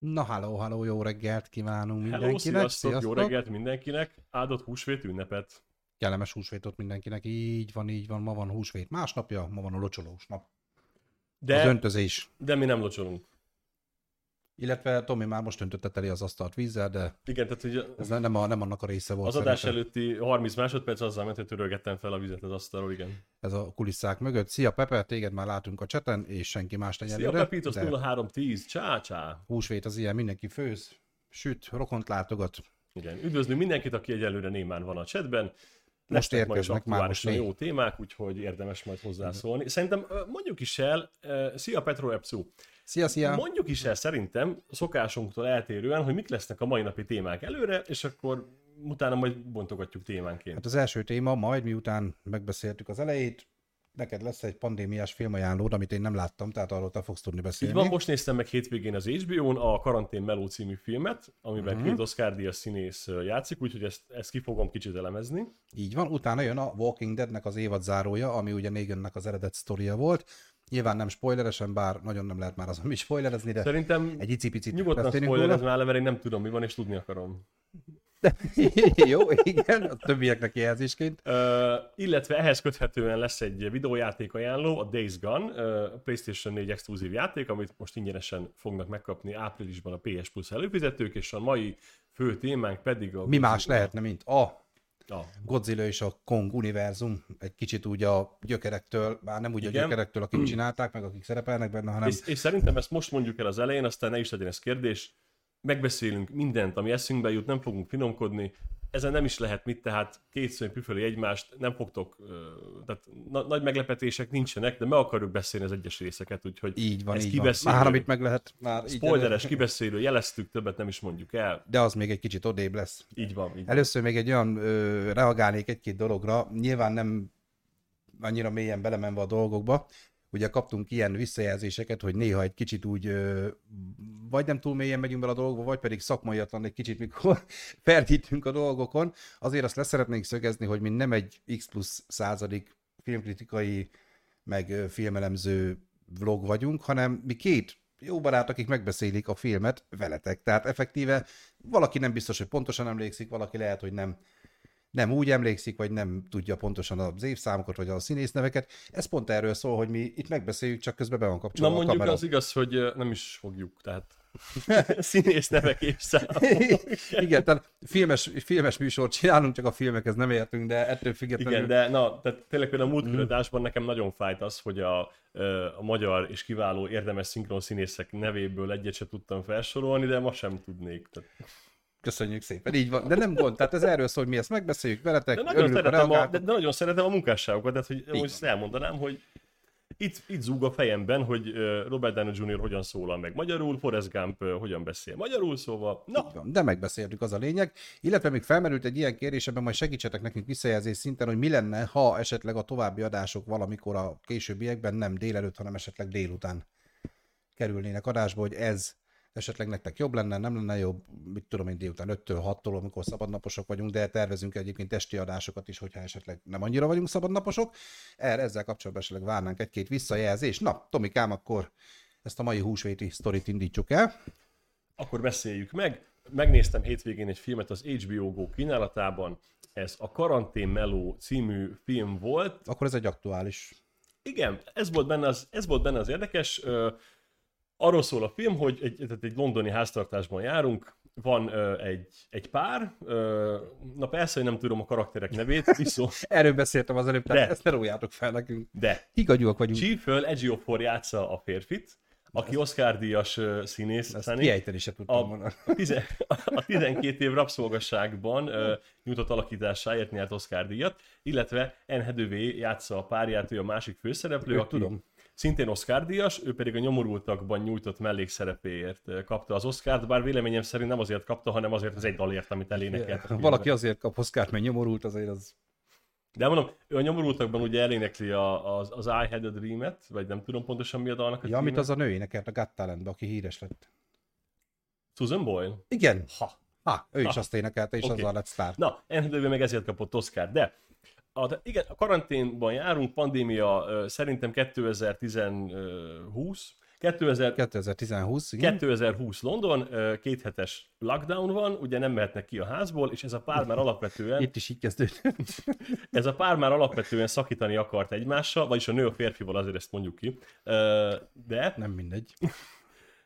Na, halló, halló, jó reggelt kívánunk Hello, mindenkinek. sziasztok, jó reggelt mindenkinek, áldott húsvét ünnepet. Kellemes húsvétot mindenkinek. Így van, így van, ma van húsvét másnapja, ma van a locsolós nap. De... Az öntözés. de mi nem locsolunk. Illetve Tomi már most öntötte teli az asztalt vízzel, de Igen, tehát hogy ez nem, a, nem annak a része volt. az adás szerintem. előtti 30 másodperc azzal ment, hogy törölgettem fel a vizet az asztalról, igen. Ez a kulisszák mögött. Szia Pepe, téged már látunk a cseten, és senki más Szia, egyelőre. Pepitos de 0310, csá, csá. húsvét az ilyen, mindenki főz, süt, rokont látogat. Igen, üdvözlünk mindenkit, aki egyelőre némán van a chatben. Most Lesznek érkeznek már most négy. jó témák, úgyhogy érdemes majd hozzászólni. Szerintem mondjuk is el, szia Petro Epsu, Szia, szia! mondjuk is el szerintem szokásunktól eltérően, hogy mik lesznek a mai napi témák előre, és akkor utána majd bontogatjuk témánként. Hát az első téma, majd miután megbeszéltük az elejét, neked lesz egy pandémiás filmajánlód, amit én nem láttam, tehát arról te fogsz tudni Így beszélni. van, most néztem meg hétvégén az HBO-n a Karantén Meló című filmet, amiben Mhm. uh-huh. két Oscar díjas színész játszik, úgyhogy ezt, ezt ki fogom kicsit elemezni. Így van, utána jön a Walking Deadnek az évad zárója, ami ugye Negannek az eredet sztoria volt. Nyilván nem spoileresen, bár nagyon nem lehet már azon is spoilerezni, de Szerintem egy icipicit nyugodtan spoilerez már mert én nem tudom mi van, és tudni akarom. Jó, igen, a többieknek jelzésként. Ö, illetve ehhez köthetően lesz egy videójáték ajánló, a Days Gone, a PlayStation 4 exkluzív játék, amit most ingyenesen fognak megkapni áprilisban a PS Plus előfizetők, és a mai fő témánk pedig a... Mi más lehetne, mint a A, Godzilla és a Kong univerzum, egy kicsit úgy a gyökerektől, már nem úgy Igen. a gyökerektől, akik csinálták, meg akik szerepelnek benne, hanem És, és szerintem ezt most mondjuk el az elején, aztán ne is legyen ez kérdés. Megbeszélünk mindent, ami eszünkbe jut, nem fogunk finomkodni. Ezen nem is lehet mit, tehát két szörny püföli egymást, nem fogtok, tehát na, nagy meglepetések nincsenek, de meg akarjuk beszélni az egyes részeket, úgyhogy így van, ez így van. kibeszélő, Már amit meg lehet, már spoileres, kibeszélő, jeleztük, többet nem is mondjuk el. de az még egy kicsit odébb lesz. Így van, így van. Először még egy olyan ö, reagálnék egy-két dologra, nyilván nem annyira mélyen belemenve a dolgokba, ugye kaptunk ilyen visszajelzéseket, hogy néha egy kicsit úgy vagy nem túl mélyen megyünk bele a dolgokba, vagy pedig szakmaiatlan egy kicsit, mikor ferdítünk a dolgokon. Azért azt leszeretnénk szögezni, hogy mi nem egy X plusz századik filmkritikai, meg filmelemző vlog vagyunk, hanem mi két jó barát, akik megbeszélik a filmet veletek. Tehát effektíve valaki nem biztos, hogy pontosan emlékszik, valaki lehet, hogy nem nem úgy emlékszik, vagy nem tudja pontosan az évszámokat, vagy a színészneveket. Ez pont erről szól, hogy mi itt megbeszéljük, csak közben be van Na kapcsolva a mondjuk kamera. az igaz, hogy nem is fogjuk, tehát színész nevek évszám. Igen, tehát filmes, filmes műsort csinálunk, csak a filmekhez nem értünk, de ettől függetlenül... Igen, de na, tehát tényleg például a Mm. adásban nekem nagyon fájt az, hogy a, a magyar és kiváló érdemes szinkron színészek nevéből egyet se tudtam felsorolni, de ma sem tudnék. Tehát, Köszönjük szépen, így van. De nem gond, tehát ez erről szól, hogy mi ezt megbeszéljük veletek, de, nagyon örülünk, szeretem a, de, de nagyon szeretem a munkásságokat, tehát hogy most ezt elmondanám, hogy itt, itt zúg a fejemben, hogy Robert Downey Jr. hogyan szólal meg magyarul, Forrest Gump hogyan beszél magyarul, szóval na, Így van, de megbeszéltük, az a lényeg. Illetve még felmerült egy ilyen kérdés, ebben majd segítsetek nekünk visszajelzés szinten, hogy mi lenne, ha esetleg a további adások valamikor a későbbiekben nem délelőtt, hanem esetleg délután kerülnének adásba, hogy ez esetleg nektek jobb lenne, nem lenne jobb, mit tudom én, délután 5-től 6-tól, amikor szabadnaposok vagyunk, de tervezünk egyébként testi adásokat is, hogyha esetleg nem annyira vagyunk szabadnaposok. Erre ezzel kapcsolatban esetleg várnánk egy-két visszajelzést. Na, Tomikám, akkor ezt a mai húsvéti sztorit indítsuk el. akkor beszéljük meg. Megnéztem hétvégén egy filmet az HBO Go kínálatában, ez a Karantén Meló című film volt, Akkor ez egy aktuális Igen, ez volt benne az, ez volt benne az érdekes. Ö, arról szól a film, hogy egy, tehát egy londoni háztartásban járunk, van ö, egy, egy pár, ö, na persze, hogy nem tudom a karakterek nevét, viszont, Erről beszéltem az előbb, tehát De. ezt ne rójátok fel nekünk. de Higagyúak vagyunk. Chief-föl Ejiofor játsza a férfit, aki Oscar-díjas ö, színész. Ezt kiejteni se tudtam a, volna. a, tize, a 12 év rabszolgasságban uh, nyújtott alakításáért nyert Oscar díjat, illetve Anne Hathaway játsza a párját, ő a másik főszereplő, Őt aki tudom. Szintén Oscar díjas, ő pedig a nyomorultakban nyújtott mellékszerepéért ö, kapta az Oscart, bár véleményem szerint nem azért kapta, hanem azért az egy dalért, amit elénekelt. a filmben. Valaki azért kap Oszkárt, mert nyomorult, azért az... De mondom, ő a nyomorultakban ugye elénekli a, az, az I Had a Dream-et, vagy nem tudom pontosan mi a dalnak a Ja, amit az a nő énekelt a Got Talentbe, aki híres lett. Susan Boyle. Igen. Ha. Ha, ő is Ha. azt énekelte, és Oké. azzal lett sztár. Na, Anne meg ezért kapott Oscar, de a, igen, a karanténban járunk, pandémia szerintem 2020, 2000, 2010 igen. 2020 London, két hetes lockdown van, ugye nem mehetnek ki a házból, és ez a pár már alapvetően, Itt is így kezdődött. ez a pár már alapvetően szakítani akart egymással, vagyis a nő a férfival, azért ezt mondjuk ki. De Nem mindegy.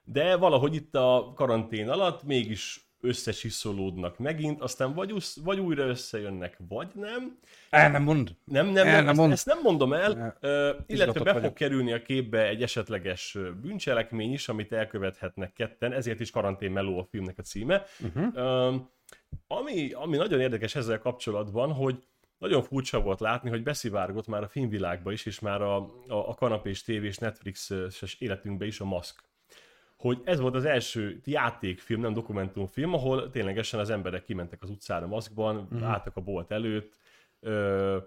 de valahogy itt a karantén alatt mégis összecsiszolódnak megint, aztán vagy, usz, vagy újra összejönnek, vagy nem. El nem mond. Nem, nem, El nem, nem ezt, mond. ezt nem mondom el, ö, illetve be fog vagyok. kerülni a képbe egy esetleges bűncselekmény is, amit elkövethetnek ketten, ezért is karantén meló a filmnek a címe. Uh-huh. Ami, ami nagyon érdekes ezzel kapcsolatban, hogy nagyon furcsa volt látni, hogy beszivárgott már a filmvilágba is, és már a, a, a kanapés tévés Netflix-es életünkbe is a maszk. Hogy ez volt az első játékfilm, nem dokumentumfilm, ahol ténylegesen az emberek kimentek az utcára maszkban, mm. álltak a bolt előtt, ö,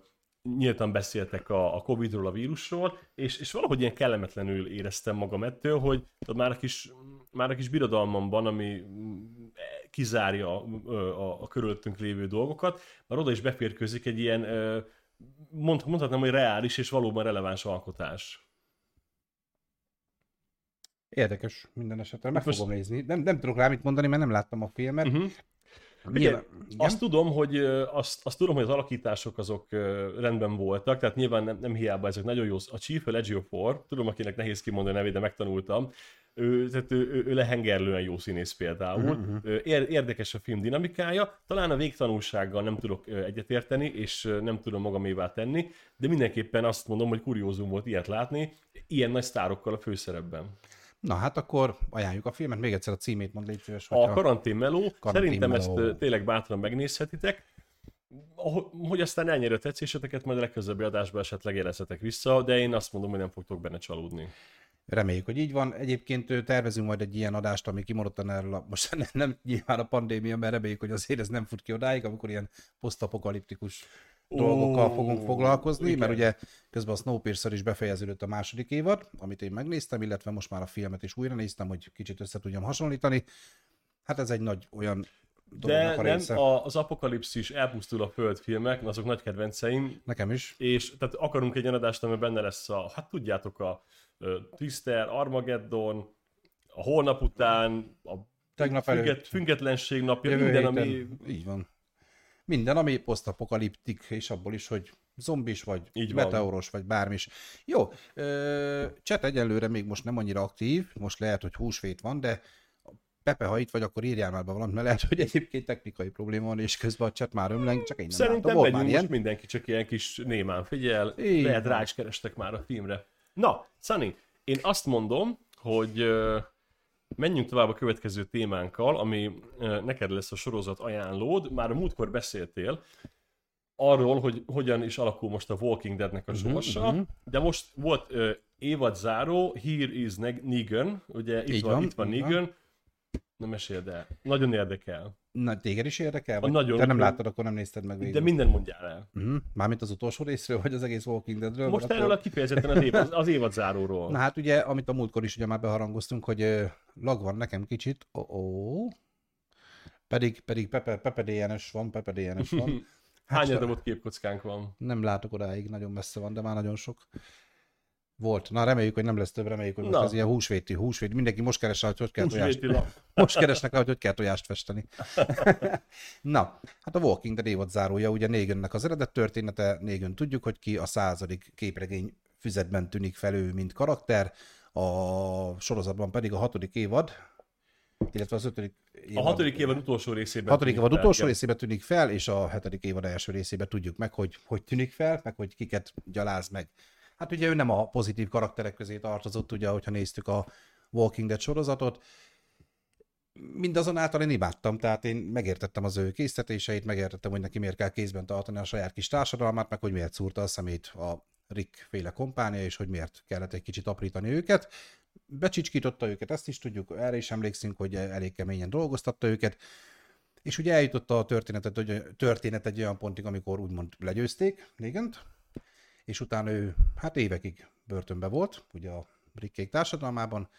nyíltan beszéltek a, a Covid-ról, a vírusról, és, és valahogy ilyen kellemetlenül éreztem magam ettől, hogy tudod, már a kis, már a kis birodalmamban, ami mm, kizárja a, a, a körülöttünk lévő dolgokat, már oda is beférkőzik egy ilyen, mond, mondhatnám, hogy reális és valóban releváns alkotás. Érdekes minden esetre. Meg Most- fogom nézni. Nem, nem tudok rá mit mondani, mert nem láttam a filmet. Uh-huh. Nyilván, igen? Azt tudom, hogy azt, azt tudom, hogy az alakítások azok rendben voltak, tehát nyilván nem, nem hiába ezek nagyon jó. A Chief, a Legio tudom, akinek nehéz kimondani a nevét, de megtanultam. Ő, tehát ő, ő, ő lehengerlően jó színész például. Uh-huh. Ér, érdekes a film dinamikája. Talán a végtanulsággal nem tudok egyetérteni, és nem tudom magamévá tenni, de mindenképpen azt mondom, hogy kuriózum volt ilyet látni, ilyen nagy sztárokkal a főszerepben. Na hát akkor ajánljuk a filmet. Még egyszer a címét mond, légy szíves. A karantén meló, Karantén szerintem ezt meló. tényleg bátran megnézhetitek. Hogy aztán elnyeri a tetszéseteket, majd a legközelebbi adásban esetleg jelezhetek vissza, de én azt mondom, hogy nem fogtok benne csalódni. Reméljük, hogy így van. Egyébként tervezünk majd egy ilyen adást, ami kimondottan erről a, most nem, nem nyilván a pandémia, mert reméljük, hogy azért ez nem fut ki odáig, amikor ilyen posztapokaliptikus dolgokkal fogunk foglalkozni, igen. mert ugye közben a Snowpiercer is befejeződött a második évad, amit én megnéztem, illetve most már a filmet is újra néztem, hogy kicsit össze tudjam hasonlítani. Hát ez egy nagy olyan De a nem, része. a, az apokalipszis, elpusztul a föld filmek, azok nagy kedvenceim, Nekem is. és tehát akarunk egy olyan adást, amiben benne lesz a, hát tudjátok, a ö, Twister, Armageddon, a holnap után, a Tegnap előtt. függetlenség napja, Jövő minden, héten. ami Így van. Minden, ami posztapokaliptik, és abból is, hogy zombis vagy, Így van. meteoros vagy bármi is. Jó, chat egyelőre még most nem annyira aktív, most lehet, hogy húsvét van, de Pepe, ha itt vagy, akkor írjál már be valamit, mert lehet, hogy egyébként technikai probléma van, és közben a chat már ömleng, csak én nem Szerintem látom. Már most mindenki, csak ilyen kis némán figyel. Így Lehet van. rá is kerestek már a filmre. Na, Sunny, én azt mondom, hogy menjünk tovább a következő témánkkal, ami neked lesz a sorozat ajánlód. Már a múltkor beszéltél arról, hogy hogyan is alakul most a Walking Deadnek a sorsa, mhm. de most volt ö, évad záró, Here is Neg- Negan, ugye itt Így van, van, itt van így van. Na meséld el. Nagyon érdekel. Na, téged is érdekel? A Vagy nagyon- te nem láttad, akkor nem nézted meg végig. De minden mondjál el. Uh-huh. Mármint az utolsó részről, vagy az egész Walking Deadről? Most erről a kifejezetten az, évad, az évad záróról. Na hát ugye, amit a múltkor is ugye már beharangoztunk, hogy lag van nekem kicsit, oh, oh. pedig, pedig Pepe, Pepe DNS van, Pepe DNS van. Hány sa- darabot képkockánk van? Nem látok odáig, nagyon messze van, de már nagyon sok. Volt. Na reméljük, hogy nem lesz több, reméljük, hogy most Na. ez ilyen húsvéti, húsvét. Mindenki most keres rá, hogy hogy kell tojást. Húsvéti lap. Most keresnek rá, hogy hogy kell tojást festeni. Na, hát a Walking Dead évad zárója, ugye Negannek az eredet története, Negan tudjuk, hogy ki a századik képregény füzetben tűnik fel ő, mint karakter, a sorozatban pedig a hatodik évad, illetve az ötödik évad. A hatodik évad utolsó részében. hatodik évad fel, utolsó igen. részében tűnik fel, és a hetedik évad első részében tudjuk meg, hogy hogy tűnik fel, meg hogy kiket gyaláz meg. Hát ugye ő nem a pozitív karakterek közé tartozott, ugye, hogyha néztük a Walking Dead sorozatot. Mindazonáltal én imádtam, tehát én megértettem az ő késztetéseit, megértettem, hogy neki miért kell kézben tartani a saját kis társadalmát, meg hogy miért szúrta a szemét a Rick féle kompánia, és hogy miért kellett egy kicsit aprítani őket. Becsicskította őket, ezt is tudjuk, erre is emlékszünk, hogy elég keményen dolgoztatta őket, és ugye eljutott a történetet, történet egy olyan pontig, amikor úgymond legyőzték Négent, és utána ő hát évekig börtönbe volt, ugye a Rickék társadalmában.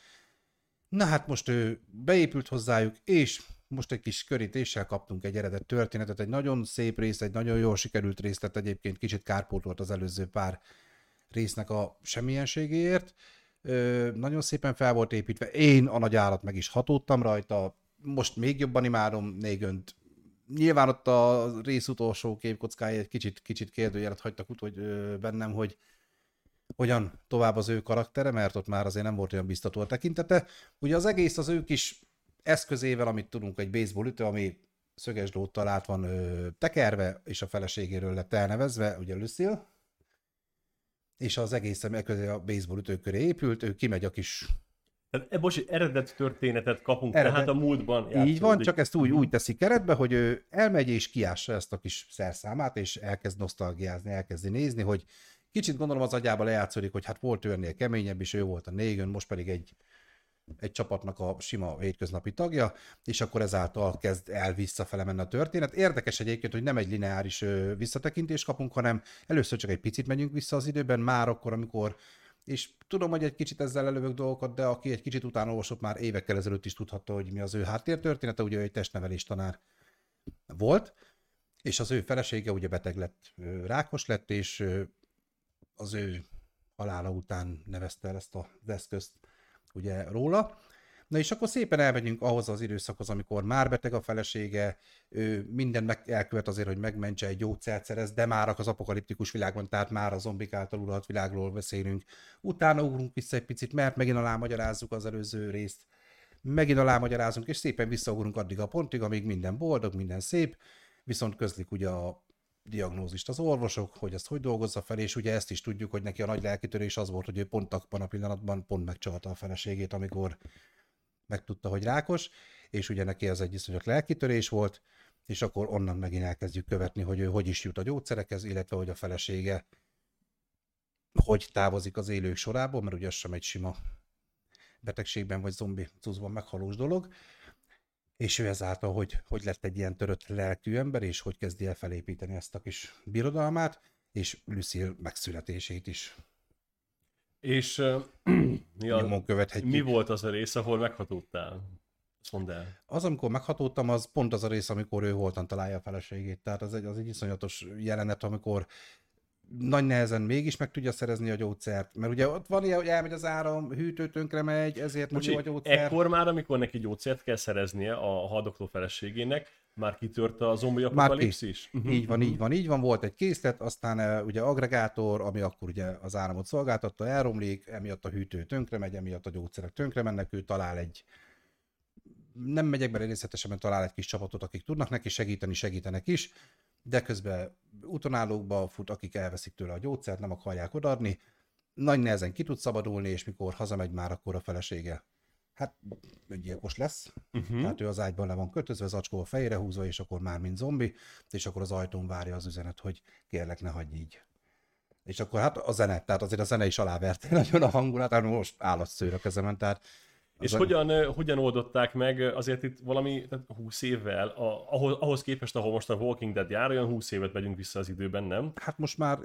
Na hát most ő beépült hozzájuk, és most egy kis körítéssel kaptunk egy eredet történetet, egy nagyon szép rész, egy nagyon jól sikerült részt, tehát egyébként kicsit kárpótolt az előző pár résznek a semmilyenségéért. Ö, nagyon szépen fel volt építve. Én a nagy állat meg is hatódtam rajta. Most még jobban imádom Négönt. Nyilván ott a rész utolsó képkockája egy kicsit, kicsit kérdőjelet hagytak úgy, hogy bennem, hogy hogyan tovább az ő karaktere, mert ott már azért nem volt olyan biztató a tekintete. Ugye az egész az ő kis eszközével, amit tudunk, egy baseball ütő, ami szöges dróttal át van ö, tekerve, és a feleségéről lett elnevezve, ugye Lucille, és az egész közé a baseball ütő köré épült, ő kimegy a kis tehát, e, bocs, eredet történetet kapunk, eredet. tehát a múltban játszódik. Így van, csak ezt úgy, úgy teszi keretbe, hogy ő elmegy és kiássa ezt a kis szerszámát, és elkezd nosztalgiázni, elkezdi nézni, hogy kicsit gondolom az agyába lejátszódik, hogy hát volt őnél keményebb, és ő volt a négön, most pedig egy egy csapatnak a sima hétköznapi tagja, és akkor ezáltal kezd el visszafele menni a történet. Érdekes egyébként, hogy nem egy lineáris visszatekintést kapunk, hanem először csak egy picit megyünk vissza az időben, már akkor, amikor és tudom, hogy egy kicsit ezzel elővök dolgokat, de aki egy kicsit utána olvasott, már évekkel ezelőtt is tudhatta, hogy mi az ő háttértörténete, ugye egy testnevelés tanár volt, és az ő felesége ugye beteg lett, rákos lett, és az ő halála után nevezte el ezt az eszközt ugye róla. Na és akkor szépen elmegyünk ahhoz az időszakhoz, amikor már beteg a felesége, ő minden meg elkövet azért, hogy megmentse egy gyógyszert szerez, de már az apokaliptikus világban, tehát már a zombik által uralt világról beszélünk. Utána ugrunk vissza egy picit, mert megint alámagyarázzuk az előző részt, megint alámagyarázunk, és szépen visszaugrunk addig a pontig, amíg minden boldog, minden szép, viszont közlik ugye a diagnózist az orvosok, hogy ezt hogy dolgozza fel, és ugye ezt is tudjuk, hogy neki a nagy lelkitörés az volt, hogy ő pont a pillanatban pont megcsalta a feleségét, amikor megtudta, hogy rákos, és ugye neki ez egy iszonyat lelkitörés volt, és akkor onnan megint elkezdjük követni, hogy ő hogy is jut a gyógyszerekhez, illetve hogy a felesége hogy távozik az élők sorából, mert ugye az sem egy sima betegségben vagy zombi cuszban meghalós dolog, és ő ezáltal, hogy, hogy lett egy ilyen törött lelkű ember, és hogy kezdi el felépíteni ezt a kis birodalmát, és Lucille megszületését is. És uh, mi, a, mi volt az a rész, ahol meghatódtál? mondd el. Az, amikor meghatódtam, az pont az a rész, amikor ő holtan találja a feleségét. Tehát az egy, az egy iszonyatos jelenet, amikor nagy nehezen mégis meg tudja szerezni a gyógyszert. Mert ugye ott van ilyen, hogy elmegy az áram, hűtő tönkre megy, ezért nem jó a gyógyszer. Ekkor már, amikor neki gyógyszert kell szereznie a haldokló feleségének, már kitört a zombi apokalipszis? Uh-huh. Így van, így van, így van. Volt egy készlet, aztán uh, ugye agregátor, ami akkor ugye az áramot szolgáltatta, elromlik, emiatt a hűtő tönkre megy, emiatt a gyógyszerek tönkre mennek, ő talál egy nem megyek bele részletesen, mert talál egy kis csapatot, akik tudnak neki segíteni, segítenek is, de közben utonállókba fut, akik elveszik tőle a gyógyszert, nem akarják odaadni, nagy nehezen ki tud szabadulni, és mikor hazamegy már, akkor a felesége hát öngyilkos lesz, uh-huh. tehát ő az ágyban le van kötözve, zacskó a fejére húzva, és akkor már mint zombi, és akkor az ajtón várja az üzenet, hogy kérlek, ne hagyj így. És akkor hát a zene, tehát azért a zene is aláverte nagyon a hangulat, hát most állatszőr a kezemen, tehát és a... hogyan, hogyan oldották meg azért itt valami tehát 20 évvel, a, ahhoz, ahhoz képest, ahol most a Walking Dead jár, olyan 20 évet megyünk vissza az időben, nem? Hát most már...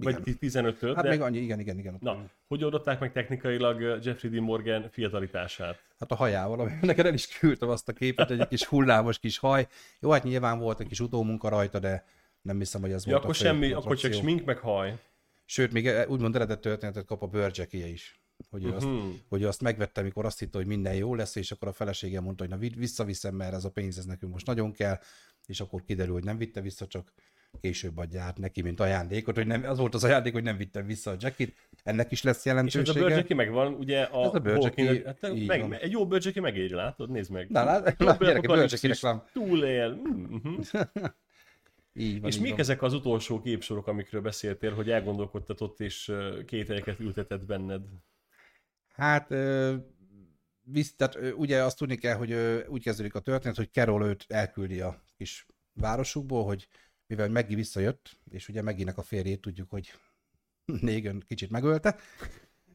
Igen. Vagy 15-öt, Hát de... még annyi, igen, igen, igen. Na, hogy oldották meg technikailag Jeffrey D. Morgan fiatalitását? Hát a hajával, ami neked el is küldtem azt a képet, egy kis hullámos kis haj. Jó, hát nyilván volt egy kis utómunka rajta, de nem hiszem, hogy ez ja, volt akkor a semmi, akkor csak smink meg haj. Sőt, még úgymond eredet történetet kap a bőrcsekéje is hogy ő, uh-huh. azt, hogy ő azt megvette, amikor azt hitte, hogy minden jó lesz, és akkor a felesége mondta, hogy na visszaviszem, mert ez a pénz ez nekünk most nagyon kell, és akkor kiderül, hogy nem vitte vissza, csak később adja át neki, mint ajándékot, hogy nem, az volt az ajándék, hogy nem vittem vissza a jackit, ennek is lesz jelentősége. És ez a bőrcseki megvan, ugye a, ez a bőrcseki, hát, meg, van. egy jó bőrcseki megéri, látod? Nézd meg. Na, lát, lát, gyerek, a bőrcsekinek van. Túlél. Mm-hmm. Így van, és mik van. ezek az utolsó képsorok, amikről beszéltél, hogy elgondolkodtatott és kételyeket ültetett benned? Hát visz, tehát ugye azt tudni kell, hogy úgy kezdődik a történet, hogy Carol őt elküldi a kis városukból, hogy mivel Meggi visszajött, és ugye Megginek a férjét tudjuk, hogy Négön kicsit megölte,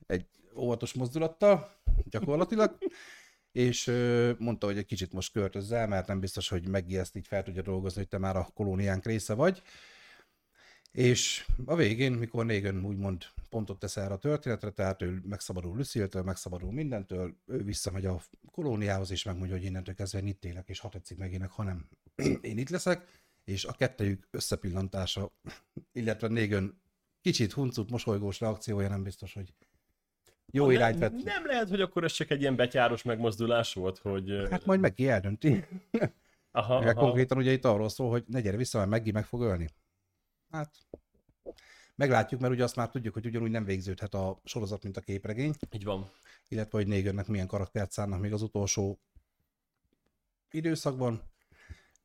egy óvatos mozdulattal, gyakorlatilag, és mondta, hogy egy kicsit most költözzel, mert nem biztos, hogy Meggi ezt így fel tudja dolgozni, hogy te már a kolóniánk része vagy, és a végén, mikor Negan úgymond pontot tesz erre a történetre, tehát ő megszabadul Lucille-től, megszabadul mindentől, ő visszamegy a kolóniához, és megmondja, hogy innentől kezdve én itt élek, és ha tetszik megének, hanem én itt leszek, és a kettejük összepillantása, illetve Negan kicsit huncut, mosolygós reakciója nem biztos, hogy jó nem, irányt vett. Nem lehet, hogy akkor ez csak egy ilyen betyáros megmozdulás volt, hogy... Hát majd meg eldönti. aha, aha. konkrétan ugye itt arról szól, hogy ne gyere vissza, mert Meggi meg fog ölni. Hát, meglátjuk, mert ugye azt már tudjuk, hogy ugyanúgy nem végződhet a sorozat, mint a képregény, Így van. illetve hogy Negannek milyen karaktert szánnak még az utolsó időszakban.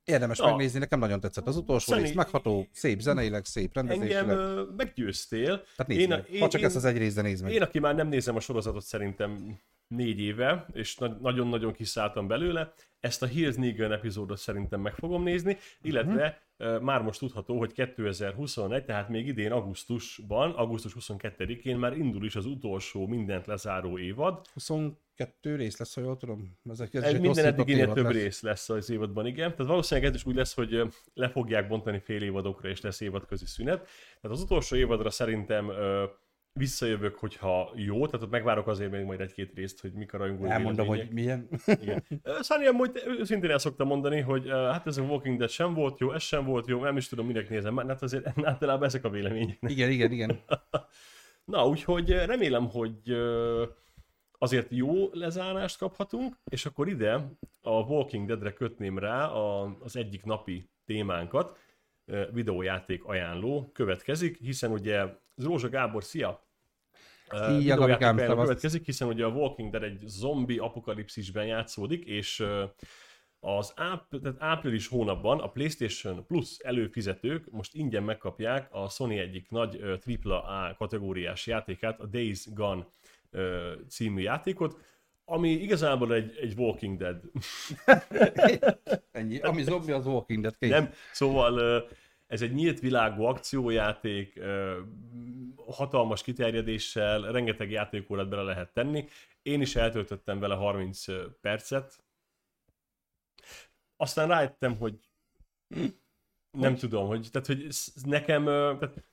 Érdemes Na. megnézni, nekem nagyon tetszett az utolsó Zeni- rész, megható, szép zeneileg, szép Engem rendezésileg. ö, meggyőztél. Tehát nézd én, meg. én, ha csak én, ezt az egy részt, nézd meg. Én, aki már nem nézem a sorozatot szerintem négy éve, és na- nagyon-nagyon kiszálltam belőle, ezt a Here's Negan epizódot szerintem meg fogom nézni, illetve uh-huh. Már most tudható, hogy 2021, tehát még idén augusztusban, augusztus 22-én már indul is az utolsó mindent lezáró évad. 22 rész lesz, ha jól tudom. Ezek, ez egy minden eddiginél több lesz. rész lesz az évadban, igen. Tehát valószínűleg ez is úgy lesz, hogy le fogják bontani fél évadokra, és lesz évadközi szünet. Tehát az utolsó évadra szerintem visszajövök, hogyha jó, tehát ott megvárok azért még majd egy-két részt, hogy mik a rajongói Elmondom, hogy milyen. Igen. Ö, Szányi amúgy őszintén el szoktam mondani, hogy hát ez a Walking Dead sem volt jó, ez sem volt jó, nem is tudom, minek nézem, mert hát azért általában ezek a vélemények. igen, igen, igen. Na, úgyhogy remélem, hogy azért jó lezárást kaphatunk, és akkor ide a Walking Deadre kötném rá a, az egyik napi témánkat, videójáték ajánló következik, hiszen ugye Rózsa Gábor, szia! Ajánló szevasz. következik, hiszen ugye a Walking Dead egy zombi apokalipszisben játszódik, és az áp, tehát április hónapban a PlayStation Plus előfizetők most ingyen megkapják a Sony egyik nagy ö, AAA kategóriás játékát, a Days Gone című játékot, ami igazából egy, egy Walking Dead. Ennyi. Ami zombi, az Walking Dead. Kész. Nem, szóval ez egy nyílt világú akciójáték, hatalmas kiterjedéssel, rengeteg játékórát bele lehet tenni. Én is eltöltöttem vele 30 percet. Aztán rájöttem, hogy nem tudom, hogy, tehát, hogy nekem, tehát,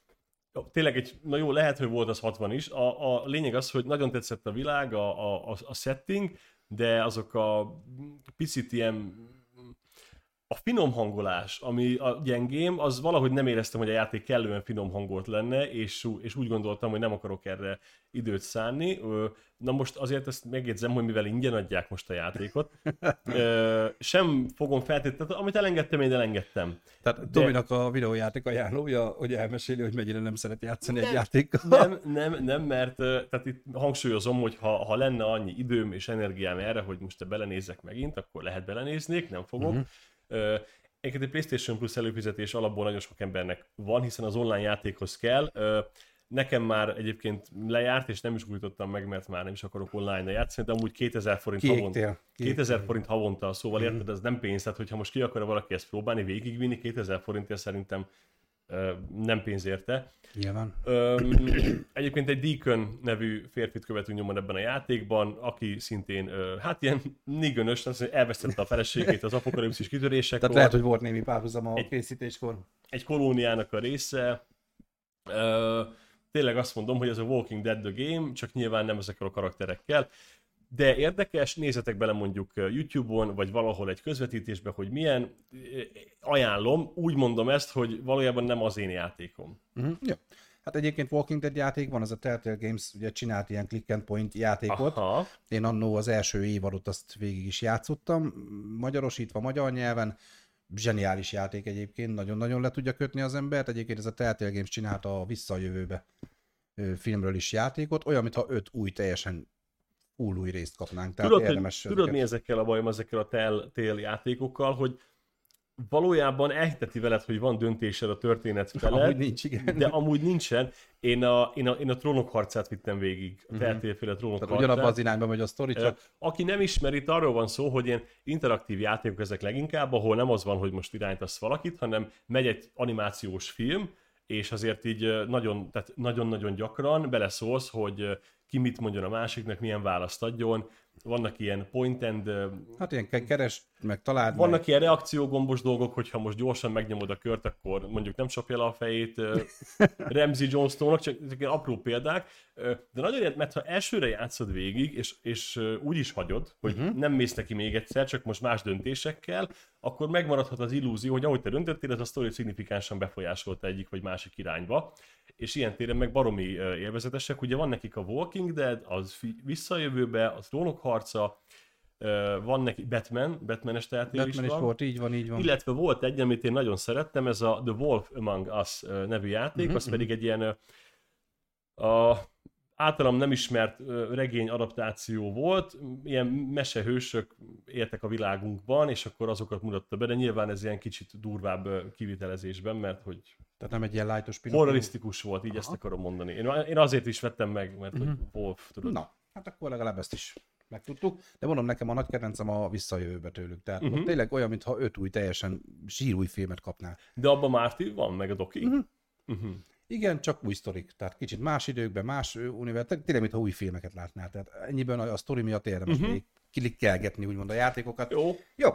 tényleg egy, na jó, lehet, hogy volt az 60 is. A, a lényeg az, hogy nagyon tetszett a világ, a, a, a setting, de azok a picit ilyen a finom hangolás, ami a gyengém, az valahogy nem éreztem, hogy a játék kellően finom hangolt lenne, és, és úgy gondoltam, hogy nem akarok erre időt szánni. Na most azért ezt megjegyzem, hogy mivel ingyen adják most a játékot, sem fogom feltétlenül, amit elengedtem, én elengedtem. Tehát Dominak a videójáték ajánlója, hogy elmeséli, hogy mennyire nem szeret játszani egy Nem. játékkal. Nem, nem, nem, mert tehát itt hangsúlyozom, hogy ha, ha lenne annyi időm és energiám erre, hogy most te belenézzek megint, akkor lehet belenéznék, nem fogok. Uh-huh. Egyébként egy PlayStation Plus előfizetés alapból nagyon sok embernek van, hiszen az online játékhoz kell. Nekem már egyébként lejárt, és nem is újítottam meg, mert már nem is akarok online játszani, de amúgy 2000 forint havonta. Kiégtél. 2000 forint havonta, szóval érted, ez nem pénz, tehát hogyha most ki akar valaki ezt próbálni, végigvinni, 2000 forintért szerintem nem pénz érte. Nyilván. Egyébként egy Deacon nevű férfit követünk nyomon ebben a játékban, aki szintén, hát ilyen nigönös, elvesztette a feleségét az apokalipszis kitörésekor. Tehát lehet, hogy volt némi párhuzam a Egy- készítéskor. Egy kolóniának a része. Tényleg azt mondom, hogy ez a Walking Dead the Game, csak nyilván nem ezekkel a karakterekkel. De érdekes, nézzetek bele mondjuk YouTube-on, vagy valahol egy közvetítésbe, hogy milyen. Ajánlom, úgy mondom ezt, hogy valójában nem az én játékom. Uh-huh. Jó. Hát egyébként Walking Dead játék van, az a Telltale Games ugye csinált ilyen click and point játékot. Aha. Én annó az első évadot azt végig is játszottam, magyarosítva magyar nyelven. Zseniális játék egyébként, nagyon-nagyon le tudja kötni az embert. Egyébként ez a Telltale Games csinálta a Vissza a jövőbe ö, filmről is játékot, olyan, mintha öt új, teljesen full új részt kapnánk. Tehát Tudod, hogy, érdemes tudod mi ezekkel a bajom, ezekkel a Telltale játékokkal, hogy valójában elhiteti veled, hogy van döntésed a történet felett, Amúgy nincs, igen. de amúgy nincsen. Én a, én a, én a trónok harcát vittem végig, a Telltale féle trónok Mhm. Tehát ugyanabban az harcát. irányba megy a sztori, csak Aki nem ismeri, itt arról van szó, hogy ilyen interaktív játékok ezek leginkább, ahol nem az van, hogy most irányítasz valakit, hanem megy egy animációs film, és azért így nagyon, tehát nagyon-nagyon gyakran beleszólsz, hogy ki mit mondjon a másiknak, milyen választ adjon, vannak ilyen point and... Hát ilyen ke- keres, meg találd Vannak meg. ilyen reakciógombos dolgok, hogyha most gyorsan megnyomod a kört, akkor mondjuk nem csapja le a fejét Ramsey Johnstone-nak, csak ezek ilyen apró példák. De nagyon érdekes, mert ha elsőre játszod végig, és, és úgy is hagyod, hogy uh-huh. nem mész neki még egyszer, csak most más döntésekkel, akkor megmaradhat az illúzió, hogy ahogy te döntöttél, ez a sztori szignifikánsan befolyásolta egyik vagy másik irányba. És ilyen téren meg baromi élvezetesek. Ugye van nekik a Walking Dead, az visszajövőbe, a trónok harca, van neki Batman, Batman-es tehetér is Batman is van. volt, így van, így van. Illetve volt egy, amit én nagyon szerettem, ez a The Wolf Among Us nevű játék, Mhm, az pedig egy ilyen a általam nem ismert regény adaptáció volt, ilyen mesehősök éltek a világunkban, és akkor azokat mutatta be, de nyilván ez ilyen kicsit durvább kivitelezésben, mert hogy Tehát nem egy ilyen lájtos Pinocchio. horrorisztikus volt, így ezt akarom mondani. Én, én azért is vettem meg, mert hogy Wolf, tudod. Na, hát akkor legalább ezt is megtudtuk. De mondom, nekem a nagy kedvencem a visszajövőbe tőlük. Tehát Mhm. uh-huh. ott tényleg olyan, mintha öt új, teljesen sírúj filmet kapnál. De abban Márti van, meg a Doki. Mhm. Uh-huh. Igen, csak új sztorik. Tehát kicsit más időkben, más univerzum, tényleg, mintha új filmeket látnál. Tehát ennyiben a, a sztori miatt érdemes uh-huh. még kilikkelgetni, úgymond a játékokat. Jó, Jó.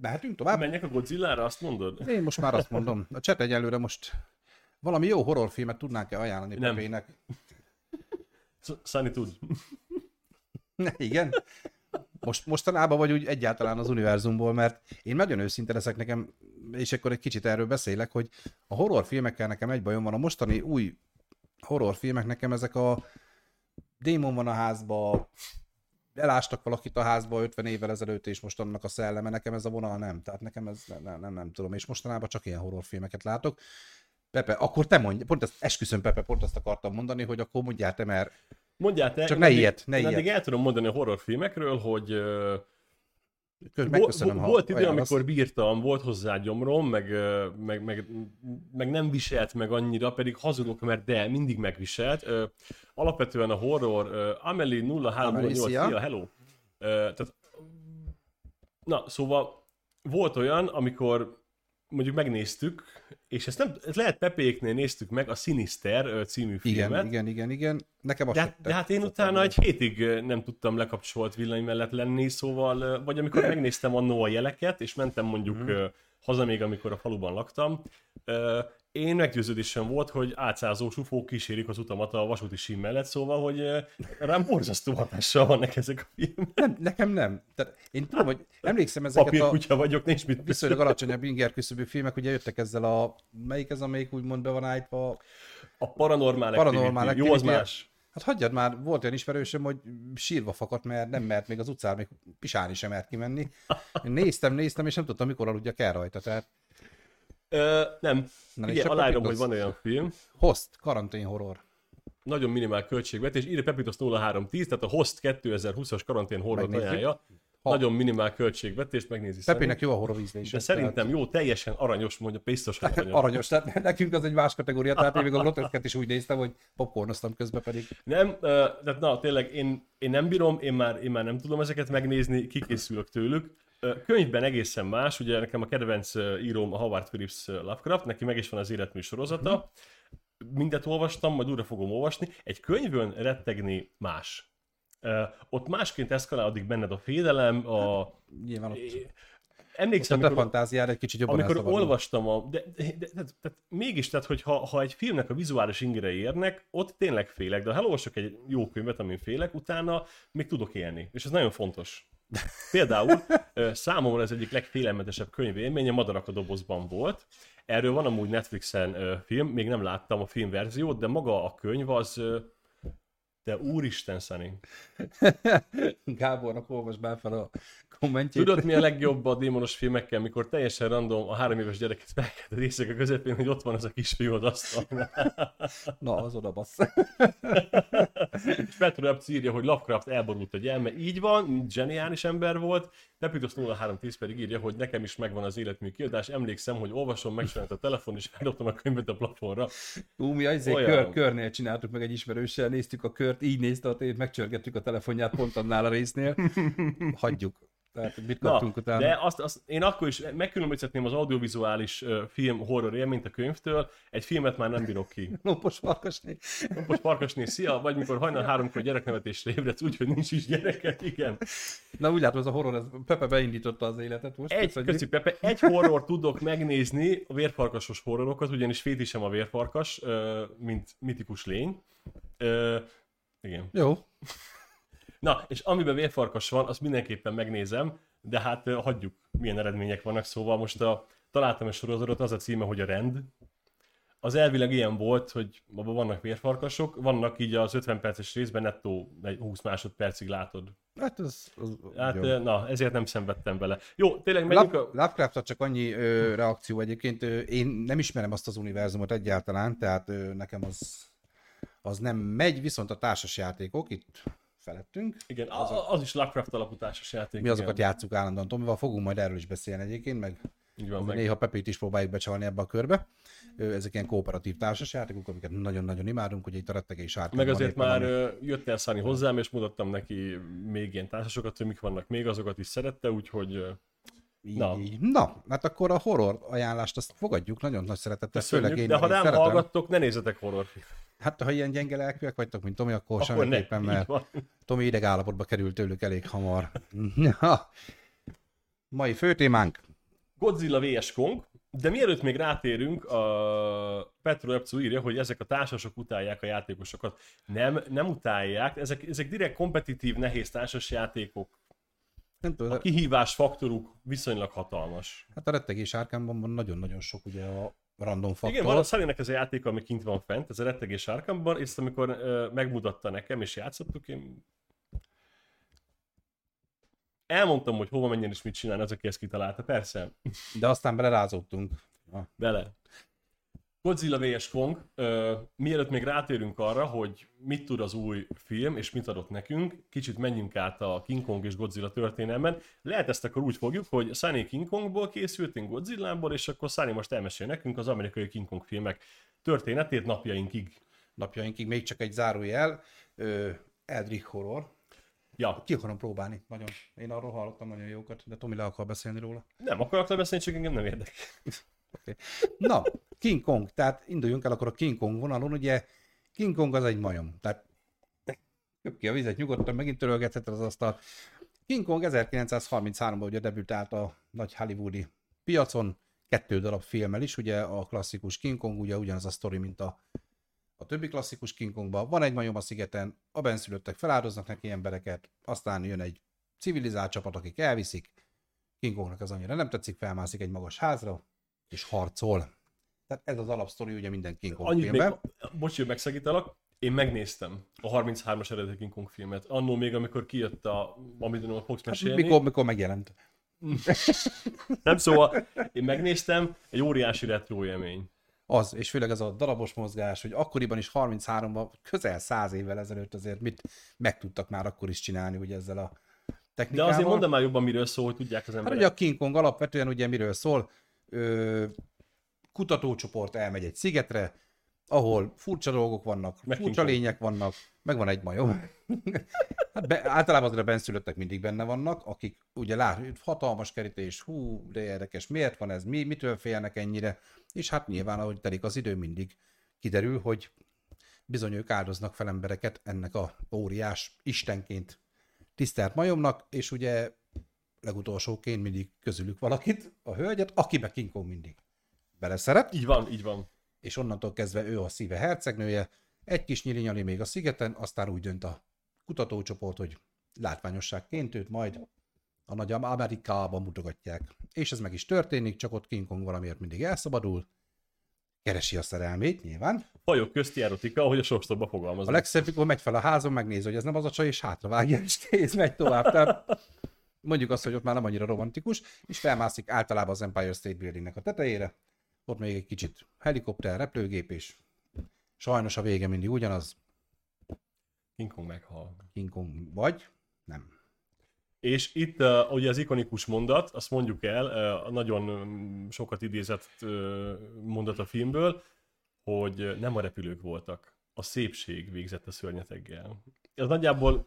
Mehetünk tovább? menjek a Godzilla-ra, azt mondod? Én most már azt mondom. A chat egyelőre most valami jó horrorfilmet tudnánk-e ajánlani Nem. Pepének? Sunny tud. Igen. Most, mostanában vagy úgy egyáltalán az univerzumból, mert én nagyon őszinte leszek nekem, és akkor egy kicsit erről beszélek, hogy a horrorfilmekkel nekem egy bajom van. A mostani új horrorfilmek nekem ezek a démon van a házba, elástak valakit a házba 50 évvel ezelőtt, és most annak a szelleme, nekem ez a vonal nem. Tehát nekem ez nem, nem, nem, nem tudom, és mostanában csak ilyen horrorfilmeket látok. Pepe, akkor te mondj, pont ezt, esküszöm Pepe, pont ezt akartam mondani, hogy akkor mondjál te, mert Mondjál te. Csak ne addig- ilyet, ne én addig ilyet. el tudom mondani a horrorfilmekről, hogy megköszönöm, vo- ha volt idő, amikor bírtam, volt hozzá gyomrom, meg, meg, meg, meg nem viselt meg annyira, pedig hazudok, mert de, mindig megviselt. Alapvetően a horror, Amelie 0308, szia. szia, hello. Tehát, na, szóval volt olyan, amikor mondjuk megnéztük, és ezt nem, ezt lehet Pepéknél néztük meg, a Sinister című filmet. Igen, igen, igen, igen. Nekem azt De, hát- de hát én utána egy hétig nem tudtam lekapcsolt villany mellett lenni, szóval, vagy amikor megnéztem annó a jeleket, és mentem mondjuk uh-huh. haza még, amikor a faluban laktam, én meggyőződésem volt, hogy átszázó sufók kísérik az utamat a vasúti sim mellett, szóval, hogy rám borzasztó hatással vannak ezek a filmek. Nem, nekem nem. Tehát én tudom, hogy emlékszem ezeket a Papírkutya vagyok, nincs mit viszonylag alacsonyabb inger küszöbű filmek, ugye jöttek ezzel a, melyik ez, amelyik úgymond be van állítva, A paranormál, Paranormal activity. Jó, az más. Hát hagyjad már, volt olyan ismerősöm, hogy sírva fakadt, mert nem mert még az utcán, még pisálni sem mert kimenni. Én néztem, néztem, és nem tudtam, mikor aludjak el rajta. Tehát Ö, nem. Na, akkor aláírom, hogy van olyan film. Host, karantén horror. nagyon minimál költségvetés, írja Pepitos 0310, tehát a Host 2020-as karantén horror ajánlja. Ha- Nagyon minimál költségvetést megnézi Pepének jó a horror ízlés. De szerintem jó, teljesen aranyos, mondja, biztosan aranyos. Aranyos, tehát nekünk az egy más kategória, tehát én még a groteszket is úgy néztem, hogy popcornoztam közben pedig. Nem, tehát na, tényleg én, én nem bírom, én már, én már nem tudom ezeket megnézni, kikészülök tőlük. Könyvben egészen más, ugye nekem a kedvenc íróm a Howard Phillips Lovecraft, neki meg is van az életmű sorozata. Mindet olvastam, majd újra fogom olvasni. Egy könyvön rettegni más. Uh, ott másként eszkalálódik benned a félelem, a... Nyilván ott, Emlékszem, ott a amikor- fantáziád egy kicsit jobban amikor olvastam a... De, de, de, de, de mégis, tehát, hogy ha, ha egy filmnek a vizuális ingere érnek, ott tényleg félek, de ha elolvasok egy jó könyvet, amin félek, utána még tudok élni. És ez nagyon fontos. Például számomra ez egyik legfélelmetesebb könyvélmény a Madarak a dobozban volt. Erről van amúgy Netflixen film, még nem láttam a filmverziót, de maga a könyv az... De úristen, Sunny. Gábornak olvas már fel a kommentjét. Tudod, mi a legjobb a démonos filmekkel, mikor teljesen random a három éves gyereket felkelted éjszaka közepén, hogy ott van az a kisfiú az asztalnál. Na, az oda bassz. És Petro írja, hogy Lovecraft elborult a gyerme. Így van, zseniális ember volt. Pepitos 0310 pedig írja, hogy nekem is megvan az életmű kiadás. Emlékszem, hogy olvasom, megcsinált a telefon, és feldobtam a könyvet a plafonra. Ú, mi azért Olyan. kör, körnél csináltuk meg egy ismerőssel, néztük a kört, így nézte a tévét, megcsörgettük a telefonját pont annál a résznél. Hagyjuk. Tehát mit Na, kaptunk utána? de azt, azt, én akkor is megkülönböztetném az audiovizuális uh, film horror élményt a könyvtől, egy filmet már nem bírok ki. Lopos farkasné. Most Farkasné, szia, vagy mikor hajnal háromkor gyereknevetésre ébredsz, úgyhogy nincs is gyereket, igen. Na úgy látom, ez a horror, ez Pepe beindította az életet most. Egy, köszönjük. köszi Pepe, egy horror tudok megnézni, a vérfarkasos horrorokat, ugyanis fétisem a vérfarkas, mint mitikus lény. Igen. Jó. Na, és amiben vérfarkas van, azt mindenképpen megnézem, de hát hagyjuk, milyen eredmények vannak. Szóval most a, találtam egy sorozatot, az a címe, hogy a rend. Az elvileg ilyen volt, hogy abban vannak vérfarkasok, vannak így az 50 perces részben nettó egy 20 másodpercig látod. Hát ez, az, Hát jó. na, ezért nem szenvedtem vele. Jó, tényleg menjünk Love, a... lovecraft csak annyi ö, reakció egyébként. Ö, én nem ismerem azt az univerzumot egyáltalán, tehát ö, nekem az, az nem megy, viszont a társas játékok itt felettünk. Igen, az, az is Lovecraft alapú társas játék. Mi azokat igen. játszuk állandóan. Tomival fogunk majd erről is beszélni egyébként, meg Így van, meg. néha Pepét is próbáljuk becsalni ebbe a körbe. Ezek ilyen kooperatív társasjátékok, amiket nagyon-nagyon imádunk, ugye itt a rettegés sárkány Meg azért már ami- jött el Szani hozzám, és mutattam neki még ilyen társasokat, hogy mik vannak még, azokat is szerette, úgyhogy Na. Na, hát akkor a horror ajánlást azt fogadjuk nagyon nagy szeretettel, főleg köszönjük. én De ha nem szeretem. hallgattok, ne nézzetek horrorfilmet. Hát ha ilyen gyenge lelkűek vagytok, mint Tomi, akkor, Akkor semmiképpen, mert. Tomi idegállapotba került tőlük elég hamar. Na. Mai főtémánk. Godzilla vs. Kong, de mielőtt még rátérünk, a Petro Epcu írja, hogy ezek a társasok utálják a játékosokat. Nem, nem utálják, ezek, ezek direkt kompetitív, nehéz társas játékok. Nem tudom, A kihívás faktoruk viszonylag hatalmas. hát a rettegés árkámban van nagyon-nagyon sok ugye a random faktor. Igen, van a Szalinek ez a játék, ami kint van fent, ez a rettegés árkamban, és amikor ö, megmutatta nekem, és játszottuk, én elmondtam, hogy hova menjen és mit csinál, az, aki ezt kitalálta, persze, De aztán belerázódtunk. Bele. Godzilla vs. Kong, ö, mielőtt még rátérünk arra, hogy mit tud az új film, és mit adott nekünk, kicsit menjünk át a King Kong és Godzilla történelmen. Lehet ezt akkor úgy fogjuk, hogy Sunny King Kongból készült, én Godzillából, és akkor Sunny most elmesél nekünk az amerikai King Kong filmek történetét napjainkig. napjainkig még csak egy zárójel. Ö, Eldritch Horror. Ja, Ki akarom próbálni, nagyon. Én arról hallottam nagyon jókat, de Tomi le akar beszélni róla. nem akarok lebeszélni, csak engem nem érdekel. Na, King Kong, tehát induljunk el akkor a King Kong vonalon, ugye King Kong az egy majom, tehát köp ki a vizet nyugodtan, megint törölgetheted az asztalt. King Kong 1933-ban ugye debütált a nagy hollywoodi piacon, kettő darab filmmel is, ugye a klasszikus King Kong, ugye ugyanaz a sztori, mint a, a többi klasszikus King Kongban. Van egy majom a szigeten, a benszülöttek feláldoznak neki embereket, aztán jön egy civilizált csapat, akik elviszik, King Kongnak az annyira nem tetszik, felmászik egy magas házra, és harcol. Tehát ez az alapsztori ugye minden King Kong Annyit még, filmben. bocs, hogy megszakítalak, én megnéztem a 33-as eredeti King Kong filmet. Annól még, amikor kijött a, amit a fogsz Hát, mesélni. mikor, mikor megjelent. Nem szóval, én megnéztem, egy óriási retro élmény. Az, és főleg ez a darabos mozgás, hogy akkoriban is 33-ban, közel 100 évvel ezelőtt azért mit meg tudtak már akkor is csinálni ugye ezzel a De technikával. azért mondd már jobban, miről szól, hogy tudják az Hát emberek. ugye a King Kong alapvetően ugye miről szól, ö, kutatócsoport elmegy egy szigetre, ahol furcsa dolgok vannak, Meg furcsa lények vannak, meg van egy majom. hát be, általában azért a benszülöttek mindig benne vannak, akik ugye lát, hatalmas kerítés, hú, de érdekes, miért van ez, mi, mitől félnek ennyire, és hát nyilván, ahogy telik az idő, mindig kiderül, hogy bizony ők áldoznak fel embereket ennek a óriás istenként tisztelt majomnak, és ugye legutolsóként mindig közülük valakit, a hölgyet, akibe King Kong mindig beleszeret, Így van, így van. és onnantól kezdve ő a szíve hercegnője, egy kis nyilinyali még a szigeten, aztán úgy dönt a kutatócsoport, hogy látványosságként őt majd a nagy Amerikába mutogatják. És ez meg is történik, csak ott King Kong valamiért mindig elszabadul, keresi a szerelmét nyilván. Fajok közti erotika, ahogy a sorstokban A fogalmaznak. legszebb, mikor megy fel a házon, megnézi, hogy ez nem az a csaj, és hátravágja, és kész, megy tovább. Tehát mondjuk azt, hogy ott már nem annyira romantikus, és felmászik általában az Empire State Buildingnek a tetejére, ott még egy kicsit helikopter, repülőgép, és sajnos a vége mindig ugyanaz, King Kong meghal. King Kong vagy, nem. És itt uh, ugye az ikonikus mondat, azt mondjuk el, uh, nagyon sokat idézett uh, mondat a filmből, hogy nem a repülők voltak, a szépség végzett a szörnyeteggel. Ez nagyjából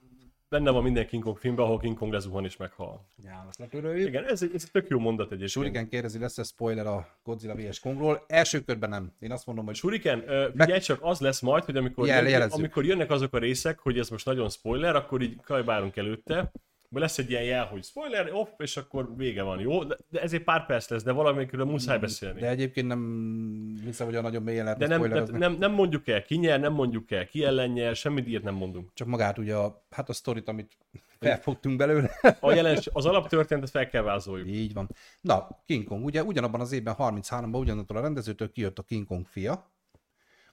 benne van minden King Kong filmben, ahol King Kong lezuhan és meghal. Nyálat letöröljük. Igen, ez, ez tök jó mondat egyébként. Shuriken kérdezi, lesz-e spoiler a Godzilla vs. Kongról? Első körben nem. Én azt mondom, hogy Shuriken, figyelj csak, az lesz majd, hogy amikor, Jel- jön, jelezzük. amikor jönnek azok a részek, hogy ez most nagyon spoiler, akkor így kajbálunk előtte, lesz egy ilyen jel, hogy spoiler, off, és akkor vége van, jó? De, de ez egy pár perc lesz, de valamikről muszáj beszélni. de egyébként nem hiszem, hogy a nagyon mélyen lehet De nem, spoilerezni. nem, nem mondjuk el ki nyer, nem mondjuk el ki ellen nyer, semmit ilyet nem mondunk. Csak magát ugye a, hát a sztorit, amit felfogtunk belőle. A jelens, az alaptörténetet fel kell vázoljuk. Így van. Na, King Kong, ugye ugyanabban az évben 33-ban ugyanattól a rendezőtől kijött a King Kong fia,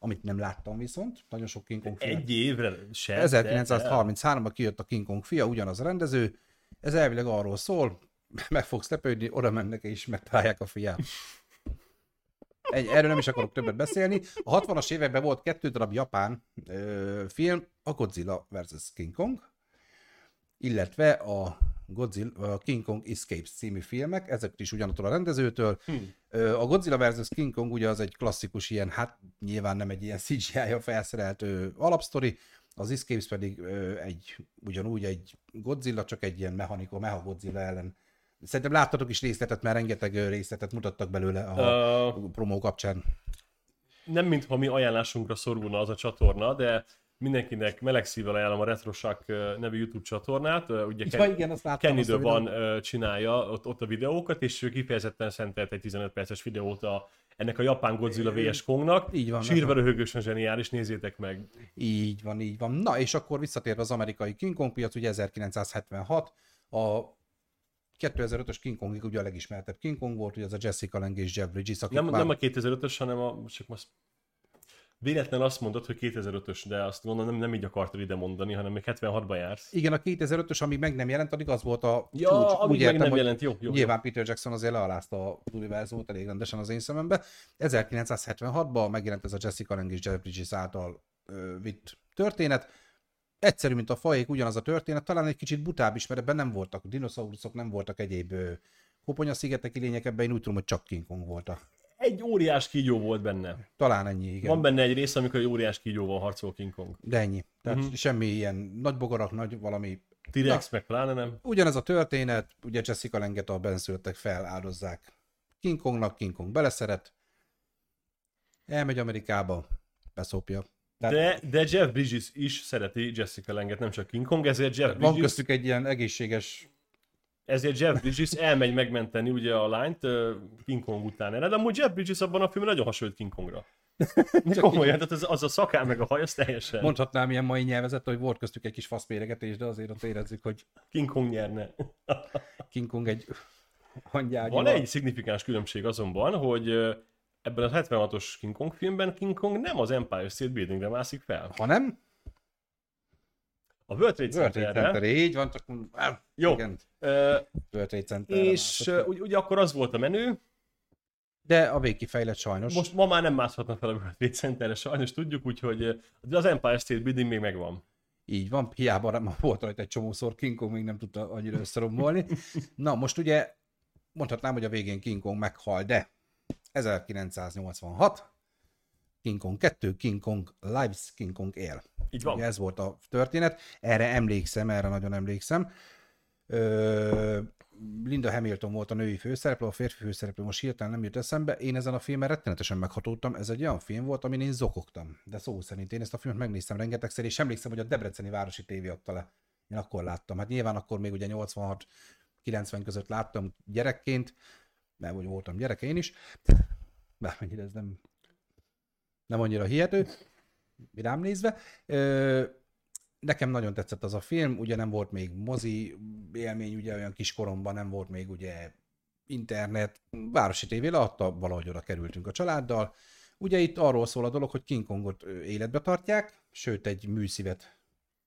amit nem láttam viszont, nagyon sok King Kong film. Egy évre se. de- 1933-ban kijött a King Kong fia, ugyanaz a rendező. Ez elvileg arról szól, meg fogsz lepődni, oda mennek és megtalálják a fiát. Egy, erről nem is akarok többet beszélni. A 60-as években volt kettő darab japán ö, film, a Godzilla vs. King Kong, illetve a, Godzilla, King Kong Escapes című filmek, ezek is ugyanattól a rendezőtől. Hmm. A Godzilla vs. King Kong ugye az egy klasszikus ilyen, hát nyilván nem egy ilyen CGI-ja felszerelt alapsztori, az Escapes pedig egy, ugyanúgy egy Godzilla, csak egy ilyen mechanikó, meha Godzilla ellen. Szerintem láttatok is részletet, mert rengeteg részletet mutattak belőle a Ö, promó kapcsán. nem mintha mi ajánlásunkra szorulna az a csatorna, de mindenkinek meleg szívvel ajánlom a Retrosak nevű YouTube csatornát. Ugye Ja, igen, azt láttam. Kenny azt van csinálja ott, ott a videókat, és ő kifejezetten szentelt egy 15 perces videót a, ennek a japán Godzilla vs. Kongnak. Így van, Sírva röhögősen zseniális, nézzétek meg. Így van, így van. Na, és akkor visszatérve az amerikai King Kong piac, ugye 1976, a 2005-ös King Kong ugye a legismertebb King Kong volt, ugye az a Jessica Lange és Jeff Bridges, akik Nem, már... nem a 2005-ös, hanem a, csak most véletlen azt mondod, hogy 2005-ös, de azt gondolom nem, nem így akartad ide mondani, hanem még 76-ban jársz. Igen, a 2005-ös, amíg meg nem jelent, addig az volt a Ja, csúcs. amíg meg nem jelent, jó, jó. Nyilván Peter Jackson azért lealázta a univerzumot elég rendesen az én szemembe. 1976-ban megjelent ez a Jessica Lange és Jeff Bridges által ö, vitt történet. Egyszerű, mint a fajék, ugyanaz a történet, talán egy kicsit butább is, mert ebben nem voltak dinoszauruszok, nem voltak egyéb ö, koponyaszigeteki lények, ebben én úgy tudom, hogy csak King Kong volt. A... Egy óriás kígyó volt benne. Talán ennyi, igen. Van benne egy rész, amikor egy óriás kígyóval harcol King Kong. De ennyi. Tehát uh-huh. semmi ilyen nagy bogarak, nagy valami T-Rex meg pláne nem. Ugyanez a történet, ugye Jessica Langet a benszülöttek feláldozzák King Kongnak, King Kong beleszeret, elmegy Amerikába, beszopja. Tehát De, de Jeff Bridges is szereti Jessica Langet, nem csak King Kong, ezért Jeff van Bridges, köztük egy ilyen egészséges, ezért Jeff Bridges elmegy megmenteni ugye a lányt King Kong után. De amúgy Jeff Bridges abban a filmben nagyon hasonlít King Kongra. Komolyan, tehát az, az a szakán meg a haj, az teljesen. mondhatnám ilyen mai nyelvezet, hogy volt köztük egy kis faszméregetés, de azért ott érezzük, hogy King Kong nyerne. King Kong egy hangyágyú. Van egy szignifikáns különbség azonban, hogy ebben a 76-os King Kong filmben King Kong nem az Empire State Buildingre mászik fel. Ha nem, A World Trade World Trade. Center, így van, csak Jó. igen, Ö, World Trade Center. és ugy- ugye akkor az volt a menü, De a végkifejlett sajnos. most ma már nem mászhatnak fel a World Trade Centerre, sajnos tudjuk, úgyhogy az Empire State Building még megvan. Így van, hiába ma volt rajta egy csomószor, King Kong még nem tudta annyira összerombolni. Na, most ugye mondhatnám, hogy a végén King Kong meghal, de 1986, King Kong 2, King Kong Lives, King Kong él. Így van. Ugye ez volt a történet. Erre emlékszem, erre nagyon emlékszem. Ö, Linda Hamilton volt a női főszereplő, a férfi főszereplő most hirtelen nem jut eszembe. Én ezen a filmen rettenetesen meghatódtam. Ez egy olyan film volt, amin én zokogtam. De szó szerint én ezt a filmet megnéztem rengetegszer, és emlékszem, hogy a Debreceni Városi tévé adta le. Én akkor láttam. Hát nyilván akkor még ugye 86-90 között láttam gyerekként, mert voltam gyerek én is. Bármennyire ez nem, nem annyira hihető, rám nézve. Nekem nagyon tetszett az a film, ugye nem volt még mozi élmény, ugye olyan kis koromban nem volt még ugye internet, városi tévé leadta, valahogy oda kerültünk a családdal. Ugye itt arról szól a dolog, hogy King Kongot életbe tartják, sőt egy műszívet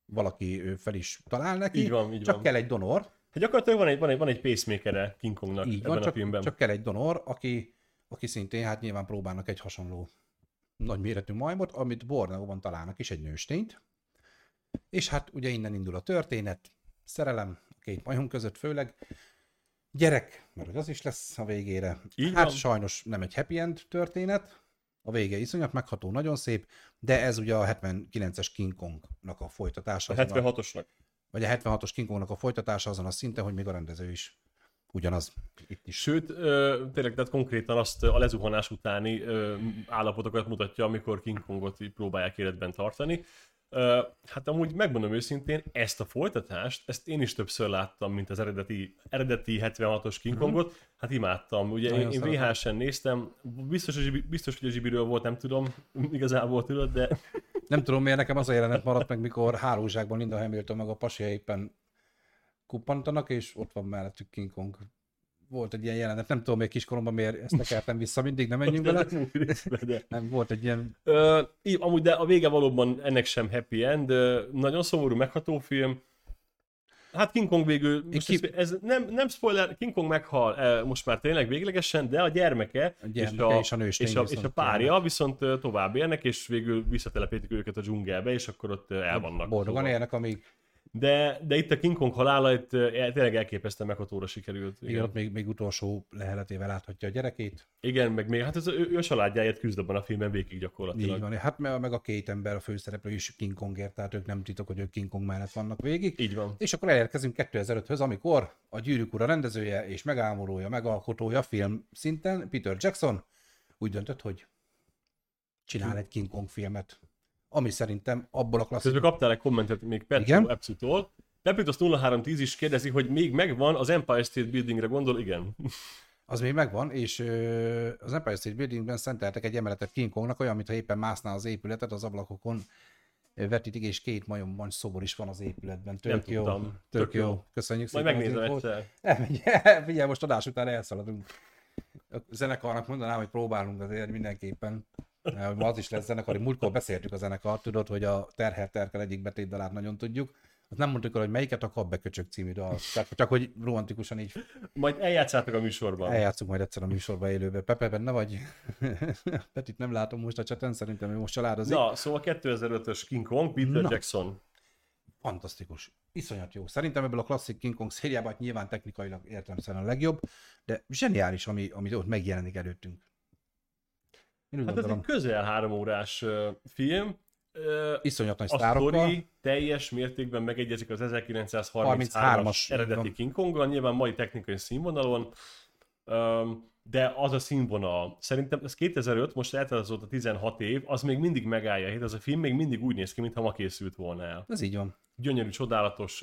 valaki fel is talál neki, Így van, így csak van. kell egy donor, Hát gyakorlatilag van egy, van egy, van egy pacemaker King Kongnak így ebben van, a csak, filmben. csak kell egy donor, aki, aki szintén hát nyilván próbálnak egy hasonló nagyméretű majmot, amit Borneóban találnak is, egy nőstényt. És hát ugye innen indul a történet, szerelem a két majom között főleg, gyerek, mert hogy az is lesz a végére. Így hát van. sajnos nem egy happy end történet, a vége iszonyat megható, nagyon szép, de ez ugye a 79-es King Kongnak a folytatása. A azon 76-osnak. a vagy a 76-os King Kongnak a folytatása azon a szinten, hogy még a rendező is ugyanaz itt is. Sőt, ö, tényleg, tehát konkrétan azt a lezuhanás utáni ö, állapotokat mutatja, amikor King Kongot próbálják életben tartani. Ö, hát amúgy megmondom őszintén, ezt a folytatást, ezt én is többször láttam, mint az eredeti, eredeti 76-os King Kongot, mm-hmm. hát imádtam. Ugye én, én VHS-en néztem, biztos, hogy, biztos, hogy a Zsibiről volt, nem tudom, igazából tudod, de... Nem tudom miért, nekem az a jelenet maradt meg, mikor hálózsákban Linda Hamilton meg a pasia éppen kuppantanak, és ott van mellettük King Kong. Volt egy ilyen jelenet, nem tudom még kiskoromban miért ezt tekertem vissza, mindig nem menjünk bele. nem, volt egy ilyen... Ö, amúgy, de a vége valóban ennek sem happy end, nagyon szomorú, megható film. Hát King Kong végül, most ki... ez, ez nem, nem spoiler, King Kong meghal most már tényleg véglegesen, de a gyermeke, a gyermeke és, a, és, a és, a, és a párja járnak. viszont tovább élnek, és végül visszatelepítik őket a dzsungelbe, és akkor ott el vannak. Boldogan szóval. élnek, amíg de, de itt a King Kong halála itt tényleg elképesztően meghatóra sikerült. Igen, igen ott még, még utolsó leheletével láthatja a gyerekét. Igen, meg még hát ez ő, ő a családjáért küzd abban a filmben végig gyakorlatilag. Így van, hát meg a két ember, a főszereplő is King Kongért, tehát ők nem titok, hogy ők King Kong mellett vannak végig. Így van. És akkor elérkezünk 2005-höz, amikor a Gyűrűk Ura rendezője és megámolója, megalkotója film szinten, Peter Jackson úgy döntött, hogy csinál egy King Kong filmet ami szerintem abból a klasszikus... Közben kaptál egy kommentet még Petro Epsutól. Pepitos 0310 is kérdezi, hogy még megvan az Empire State Buildingre gondol, igen. Az még megvan, és az Empire State Buildingben szenteltek egy emeletet King Kongnak, olyan, mintha éppen mászná az épületet az ablakokon vetítik, és két majomban szobor is van az épületben. Tök jó. Tök, tök jó. jó. Köszönjük Majd szépen. Majd megnézem egyszer. Figyelj, most adás után elszaladunk. A zenekarnak mondanám, hogy próbálunk azért mindenképpen az is lesz zenekar, múltkor beszéltük a zenekart, tudod, hogy a Terher Terkel egyik betétdalát nagyon tudjuk, azt nem mondtuk el, hogy melyiket a Kap beköcsök című dal. Csak, csak hogy romantikusan így. Majd eljátszátok a műsorban. Eljátszunk majd egyszer a műsorban élőben. Pepe, benne vagy? Petit nem látom most a cseten, szerintem ő most családozik. Na, szóval 2005-ös King Kong, Peter Na. Jackson. Fantasztikus. Iszonyat jó. Szerintem ebből a klasszik King Kong szériában hát nyilván technikailag értelemszerűen a legjobb, de zseniális, ami, ami ott megjelenik előttünk. Én hát ez egy közel három órás film. Iszonyat nagy a sztori teljes mértékben megegyezik az 1933-as eredeti King Konggal, nyilván mai technikai színvonalon, de az a színvonal, szerintem ez 2005, most eltelt azóta 16 év, az még mindig megállja hét, az a film még mindig úgy néz ki, mintha ma készült volna el. Ez így van. Gyönyörű, csodálatos,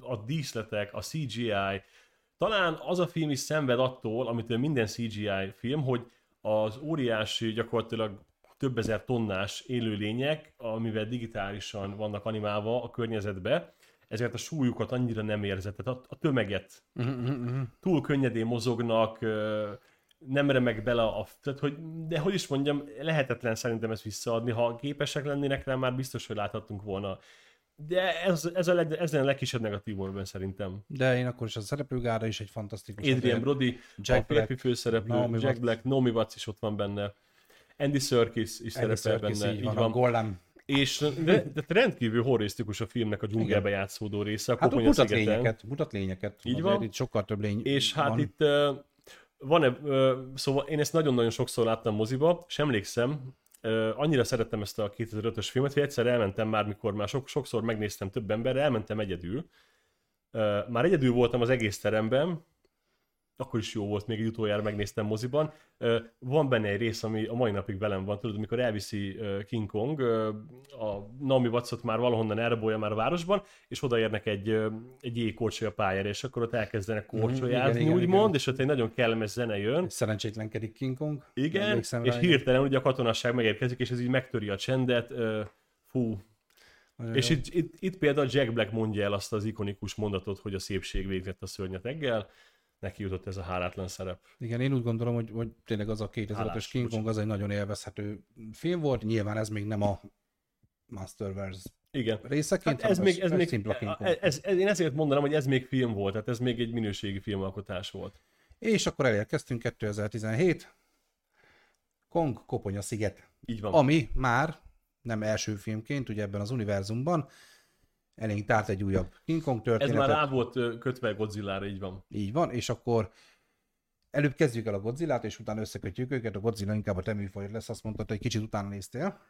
a díszletek, a CGI, talán az a film is szenved attól, amit minden CGI film, hogy az óriási, gyakorlatilag több ezer tonnás élőlények, amivel digitálisan vannak animálva a környezetbe, ezért a súlyukat annyira nem érzed, tehát a, a tömeget túl könnyedén mozognak, nem remek bele a... Tehát, hogy, de hogy is mondjam, lehetetlen szerintem ezt visszaadni. Ha képesek lennének rá, már biztos, hogy láthattunk volna. De ez, ez a, leg, ez a legkisebb negatívumban szerintem. De én akkor is a szereplőgára is egy fantasztikus. Adrian Brody, Jack a Black, főszereplő, Naomi Jack Watts. Black, Naomi Watts is ott van benne. Andy Serkis is Andy szerepel Serkis, benne. Így van, így van. Golem. És de, de rendkívül horrisztikus a filmnek a dzsungelbe játszódó része. A hát mutat szigeten. lényeket, mutat lényeket. Így van. Itt sokkal több lény És hát van. itt uh, van-e, szóval én ezt nagyon-nagyon sokszor láttam moziba, és emlékszem, annyira szerettem ezt a 2005-ös filmet, hogy egyszer elmentem már, mikor már sok, sokszor megnéztem több emberre, elmentem egyedül. Már egyedül voltam az egész teremben, akkor is jó volt, még egy utoljára megnéztem moziban. Van benne egy rész, ami a mai napig velem van, tudod, amikor elviszi King Kong, a Naomi Wattsot már valahonnan elrabolja már a városban, és odaérnek egy, egy jégkorcsolya pályára, és akkor ott elkezdenek mhm, korcsolyázni, mm, úgymond, és ott egy nagyon kellemes zene jön. Szerencsétlenkedik King Kong. Igen, és rá, hirtelen ugye a katonasság megérkezik, és ez így megtöri a csendet. Fú, nagyon és itt, itt, itt például Jack Black mondja el azt az ikonikus mondatot, hogy a szépség végzett a szörnyeteggel, neki jutott ez a hálátlan szerep. Igen, én úgy gondolom, hogy, hogy tényleg az a 2005-ös King Kong az egy nagyon élvezhető film volt, nyilván ez még nem a Masterverse igen. részeként, hát ez még, ez, még, Kong. Ez, ez, én ezért mondanám, hogy ez még film volt, tehát ez még egy minőségi filmalkotás volt. És akkor elérkeztünk 2017, Kong Koponya sziget. Így van. Ami már nem első filmként, ugye ebben az univerzumban, elénk tárt egy újabb King Kong történetet. Ez már rá volt kötve Godzilla-ra, így van. Így van, és akkor előbb kezdjük el a Godzilla-t, és utána összekötjük őket. A Godzilla inkább a te műfajod lesz, azt mondtad, hogy kicsit utána néztél.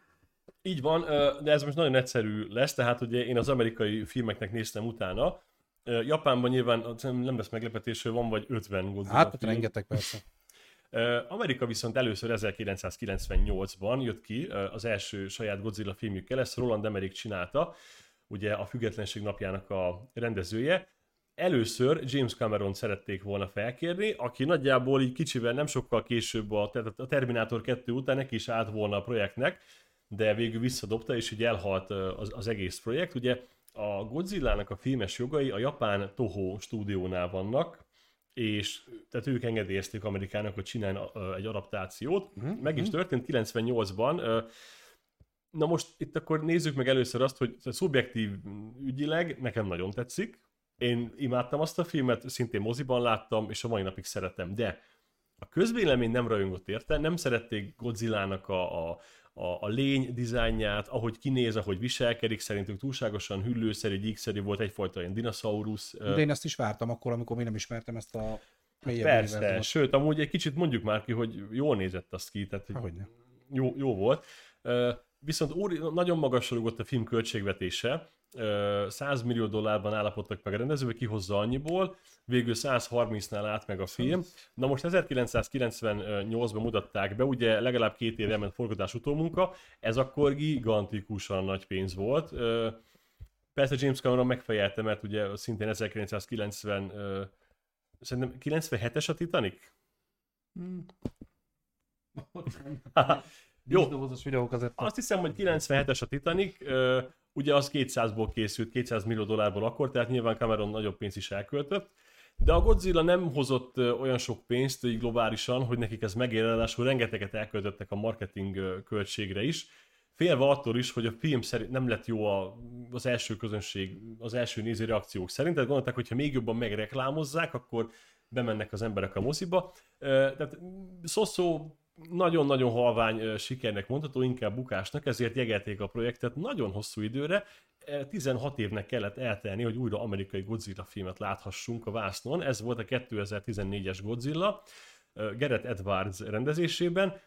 Így van, de ez most nagyon egyszerű lesz, tehát ugye én az amerikai filmeknek néztem utána. Japánban nyilván nem lesz meglepetés, hogy van vagy 50 Godzilla Hát, film. rengeteg persze. Amerika viszont először 1998-ban jött ki az első saját Godzilla filmjükkel, ezt Roland Emmerich csinálta, ugye a Függetlenség napjának a rendezője. Először James Cameron szerették volna felkérni, aki nagyjából így kicsivel nem sokkal később a, a Terminator 2 után neki is állt volna a projektnek, de végül visszadobta, és így elhalt az, az egész projekt. Ugye a Godzilla-nak a filmes jogai a japán Toho stúdiónál vannak, és tehát ők engedélyezték Amerikának, hogy csináljon egy adaptációt. Uh-huh. Meg is mhm. történt 98-ban. Na most itt akkor nézzük meg először azt, hogy szubjektív ügyileg nekem nagyon tetszik. Én imádtam azt a filmet, szintén moziban láttam, és a mai napig szeretem, de a közvélemény nem rajongott érte, nem szerették Godzilla-nak a, a, a, a lény dizájnját, ahogy kinéz, ahogy viselkedik, szerintük túlságosan hüllőszerű, gyíkszerű volt, egyfajta ilyen dinoszaurusz. De én ezt is vártam akkor, amikor még nem ismertem ezt a mélyebb Persze, univerzumot. sőt, amúgy egy kicsit mondjuk már ki, hogy jól nézett azt ki, tehát hogy jó, jó volt. Viszont úr, nagyon magasra rúgott a film költségvetése, 100 millió dollárban állapodtak meg a rendezőbe, kihozza annyiból, végül 130-nál állt meg a film. Na most 1998-ban mutatták be, ugye legalább két éve ment forgatás utómunka, ez akkor gigantikusan nagy pénz volt. Persze James Cameron megfejelte, mert ugye szintén 1990 szerintem 97-es a Titanic? Hmm. Jó, azt hiszem, hogy 97-es a Titanic, ugye az 200-ból készült, 200 millió dollárból akkor, tehát nyilván Cameron nagyobb pénzt is elköltött, de a Godzilla nem hozott olyan sok pénzt így globálisan, hogy nekik ez megér, hogy rengeteget elköltöttek a marketing költségre is, félve attól is, hogy a film szerint nem lett jó a, az első közönség, az első néző reakciók szerint, tehát gondolták, hogy ha még jobban megreklámozzák, akkor bemennek az emberek a moziba. Tehát Szoszó nagyon-nagyon halvány sikernek mondható, inkább bukásnak, ezért jegelték a projektet nagyon hosszú időre. 16 évnek kellett eltelni, hogy újra amerikai Godzilla filmet láthassunk a vásznon. Ez volt a 2014-es Godzilla, Gareth Edwards rendezésében.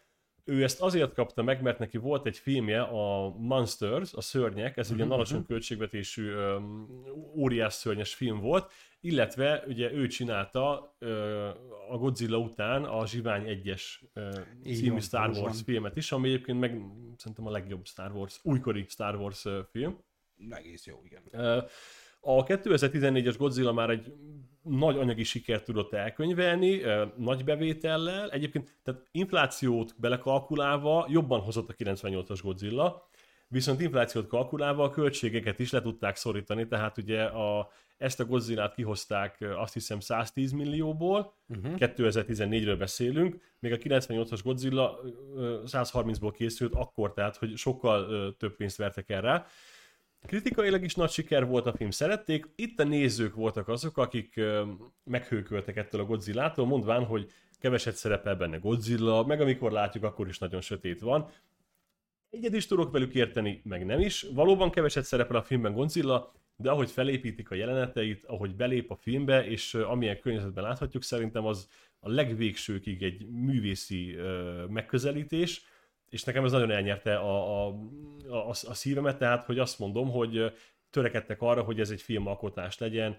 Ő ezt azért kapta meg, mert neki volt egy filmje, a Monsters, a szörnyek, ez egy mhm, alacsony költségvetésű óriás szörnyes film volt, illetve ugye ő csinálta uh, a Godzilla után a Zsivány 1-es uh, című Star Wars van. filmet is, ami egyébként meg szerintem a legjobb Star Wars, újkori Star Wars film. Egész jó, igen. Uh, a 2014-es Godzilla már egy nagy anyagi sikert tudott elkönyvelni, nagy bevétellel. Egyébként tehát inflációt belekalkulálva jobban hozott a 98-as Godzilla, viszont inflációt kalkulálva a költségeket is le tudták szorítani, tehát ugye a, ezt a Godzilla-t kihozták azt hiszem 110 millióból, uh-huh. 2014-ről beszélünk, még a 98-as Godzilla 130-ból készült akkor, tehát hogy sokkal több pénzt vertek el rá. Kritikailag is nagy siker volt a film, szerették. Itt a nézők voltak azok, akik meghőköltek ettől a Godzilla-tól, mondván, hogy keveset szerepel benne Godzilla, meg amikor látjuk, akkor is nagyon sötét van. Egyet is tudok velük érteni, meg nem is. Valóban keveset szerepel a filmben Godzilla, de ahogy felépítik a jeleneteit, ahogy belép a filmbe, és amilyen környezetben láthatjuk, szerintem az a legvégsőkig egy művészi megközelítés és nekem ez nagyon elnyerte a, a, a, a szívemet, tehát hogy azt mondom, hogy törekedtek arra, hogy ez egy filmalkotás legyen.